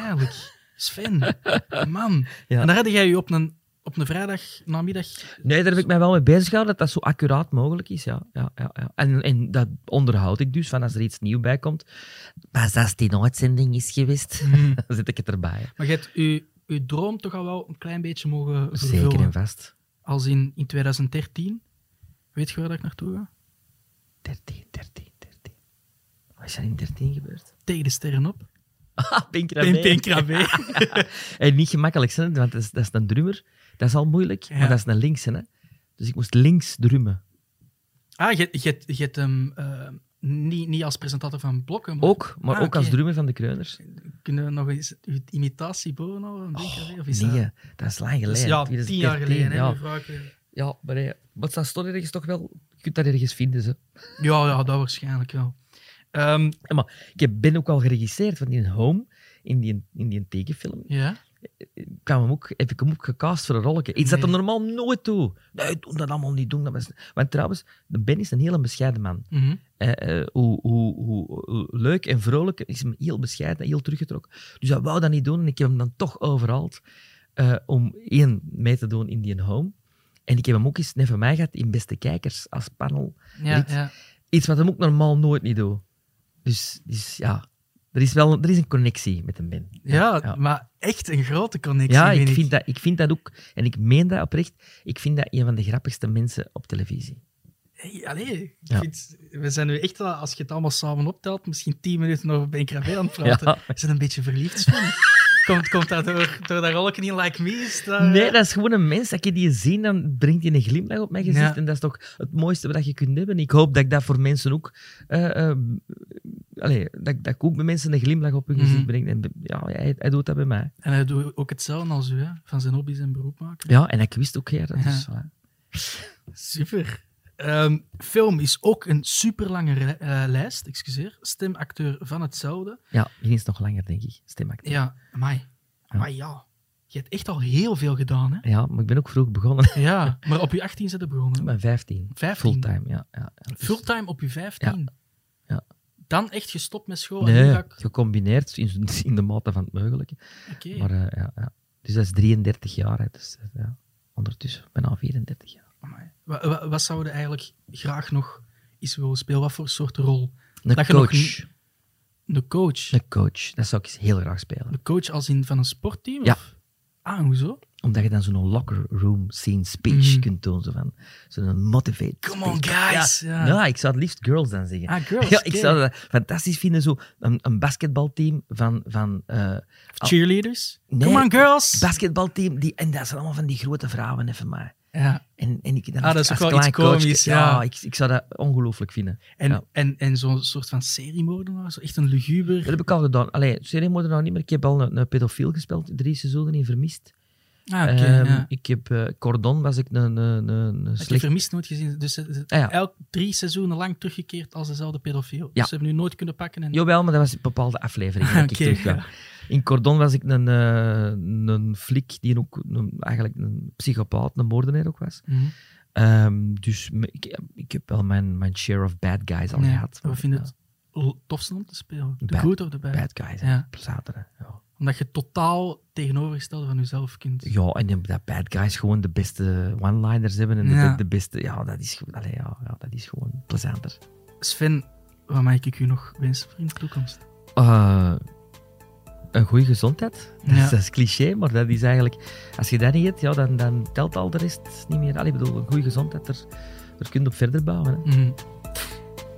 Sven, man. Ja. En daar had jij je op een, op een vrijdag namiddag... Nee, daar heb ik mij wel mee bezig gehouden, dat dat zo accuraat mogelijk is. Ja, ja, ja, ja. En, en dat onderhoud ik dus, van als er iets nieuw bij komt. Maar als die uitzending is geweest, Mhm. dan zet ik het erbij. Maar je hebt je, je droom toch al wel een klein beetje mogen Zeker vervullen. en vast. Als in, in 2013. Weet je waar dat ik naartoe ga? 13, 13, 13. Wat is er in 13 gebeurd? Tegen de sterren op. Ah, Pink Ben Rabé. Pink Rabé. En niet gemakkelijk, hè, want dat is, dat is een drummer. Dat is al moeilijk, Ja. maar dat is een linkse. Hè. Dus ik moest links drummen. Ah, je, je, je hebt hem eh, niet, niet als presentator van Blokken, maar Ook, maar Ah, ook als drummer van de Kreuners. kunnen we nog eens uw imitatie boven? Of is Oh, Nee, dat... dat is lang geleden. is, ja, tien 2013, jaar geleden. Ja, ja maar, nee, maar dat staat ergens toch wel... Je kunt dat ergens vinden. Ze. ja, ja, dat waarschijnlijk wel. Ehm, maar ik heb- ben ook al geregisseerd van in Home, in die, in die tekenfilm. ja. Kwam hem ook, heb ik hem ook gecast voor een rolletje. Iets dat er normaal nooit toe. Nee, doe dat allemaal niet doen. Dat was... Want trouwens, Ben is een hele bescheiden man. Mhm. Eh, eh, hoe, hoe, hoe, hoe leuk en vrolijk is hem heel bescheiden, heel teruggetrokken. Dus hij wou dat niet doen en ik heb hem dan toch overhaald eh, om één mee te doen in die Home. En ik heb hem ook eens net van mij gehad in Beste Kijkers als panel. Ja, Iets- ja. Iets wat hem ook normaal nooit niet doet. Dus, dus ja, er is wel er is een connectie met een Ben. Ja, ja. maar echt een grote connectie, Ja, ik vind, dat, ik vind dat ook, en ik meen dat oprecht, ik vind dat een van de grappigste mensen op televisie. Hey, allee, Ja. vind, we zijn nu echt, als je het allemaal samen optelt, misschien tien minuten over Ben Krabbe aan het praten. Ja. We zijn een beetje verliefd, komt, komt dat door, door dat rolletje in Like Me? Is dat, Nee, dat is gewoon een mens. Als je die ziet, dan brengt hij een glimlach op mijn gezicht. Ja. En dat is toch het mooiste wat je kunt hebben. Ik hoop dat ik dat voor mensen ook... eh, eh, allee, dat, dat ook bij mensen een glimlach op hun gezicht breng. En ja, hij, hij doet dat bij mij. En hij doet ook hetzelfde als u, hè? van zijn hobby's en beroep maken. Ja, en ik wist ook, ja, dat Ja. Super. Ehm, film is ook een super lange lijst, excuseer. Stemacteur van hetzelfde. Ja, die is nog langer, denk ik. Stemacteur. Ja, amai. Amai, ja. Je hebt echt al heel veel gedaan, hè? Ja, maar ik ben ook vroeg begonnen. Ja, maar op je 18 zit er begonnen. Ik ben 15. 15. Fulltime, ja. ja, ja. Dus- Fulltime op je 15. Ja. Dan echt gestopt met school. en Nee, ik... gecombineerd in, in de mate van het mogelijke. Maar eh, ja, ja. Dus dat is 33 jaar. Hè. Dus, eh, ja. Ondertussen bijna 34 jaar. Amai. Wa- wa- Wat, zouden eigenlijk graag nog eens willen spelen? Wat voor soort rol? Een Dat je nog coach. De coach. Een coach. Dat zou ik eens heel graag spelen. De coach als in van een sportteam? Ja. Of? Ah, hoezo? Omdat je dan zo'n locker room scene speech Mhm. kunt doen. Zo van, zo'n motivate Come on, speech. guys. Ja. Ja. Ja. ik zou het liefst girls dan zeggen. Ah, girls. ja, ik zou dat fantastisch vinden. Zo een, een basketbalteam van... van eh, Cheerleaders? Nee. Come on, girls! basketbalteam. Die, en dat zijn allemaal van die grote vrouwen even maar. Ja. En, en ik dan Ah, dat is ook wel iets klein coach- komisch, ja. ik, ik zou dat ongelooflijk vinden. En, Ja. en, en zo'n soort van seriemoordenaar? Zo echt een luguber... Dat heb ik al gedaan. Allee, seriemoordenaar nou niet meer. Ik heb al een, een pedofiel gespeeld, drie seizoenen in Vermist. Ah. Ehm, ja. Ik heb eh, Cordon, was ik een, een, een, een Ik heb slecht... vermist nooit gezien. Dus het- Ah, ja. elk drie seizoenen lang teruggekeerd als dezelfde pedofiel. Ja. Dus ze hebben nu nooit kunnen pakken. En... Jawel, maar dat was een bepaalde aflevering dat ik terug. In Cordon was ik een, eh, een flik die ook een, eigenlijk een psychopaat, een moordenaar ook was. Mhm. Ehm, dus ik, ik heb wel mijn, mijn share of bad guys al gehad. We vinden het tofste om te spelen. De Bad- good of the bad. Bad guys. Ja. Zaterdag, ja. Omdat je totaal tegenovergestelde van jezelf kunt. Ja, en dat bad guys gewoon de beste one-liners hebben en de, Ja. de beste... Ja, dat is, ja, ja, dat is gewoon plezanter. Sven, wat mag ik u nog wensen voor in de toekomst? Eh, een goede gezondheid. Dat, Ja. is, dat is cliché, maar dat is eigenlijk... Als je dat niet hebt, ja, dan, dan telt al de rest niet meer. Allee, ik bedoel, een goede gezondheid, daar, daar kun je op verder bouwen. Hè. Mhm.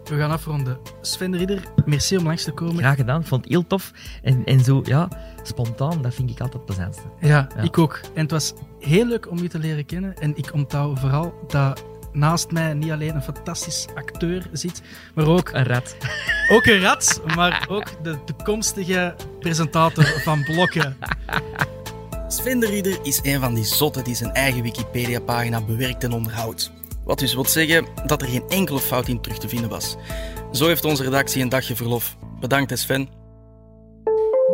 We gaan afronden. Sven de Ridder, merci om langs te komen. Graag gedaan, vond het heel tof. En, en zo, ja, spontaan, dat vind ik altijd het plezantste. Ja, Ja. ik ook. En het was heel leuk om je te leren kennen. En ik onthoud vooral dat naast mij niet alleen een fantastisch acteur zit, maar ook, Een rat. ook een rat, maar ook de toekomstige presentator van Blokken. Sven de Ridder is een van die zotten die zijn eigen Wikipedia-pagina bewerkt en onderhoudt. Wat dus wil zeggen dat er geen enkele fout in terug te vinden was. Zo heeft onze redactie een dagje verlof. Bedankt, Sven.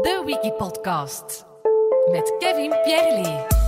De Wikipodcast. Met Kevin Pierre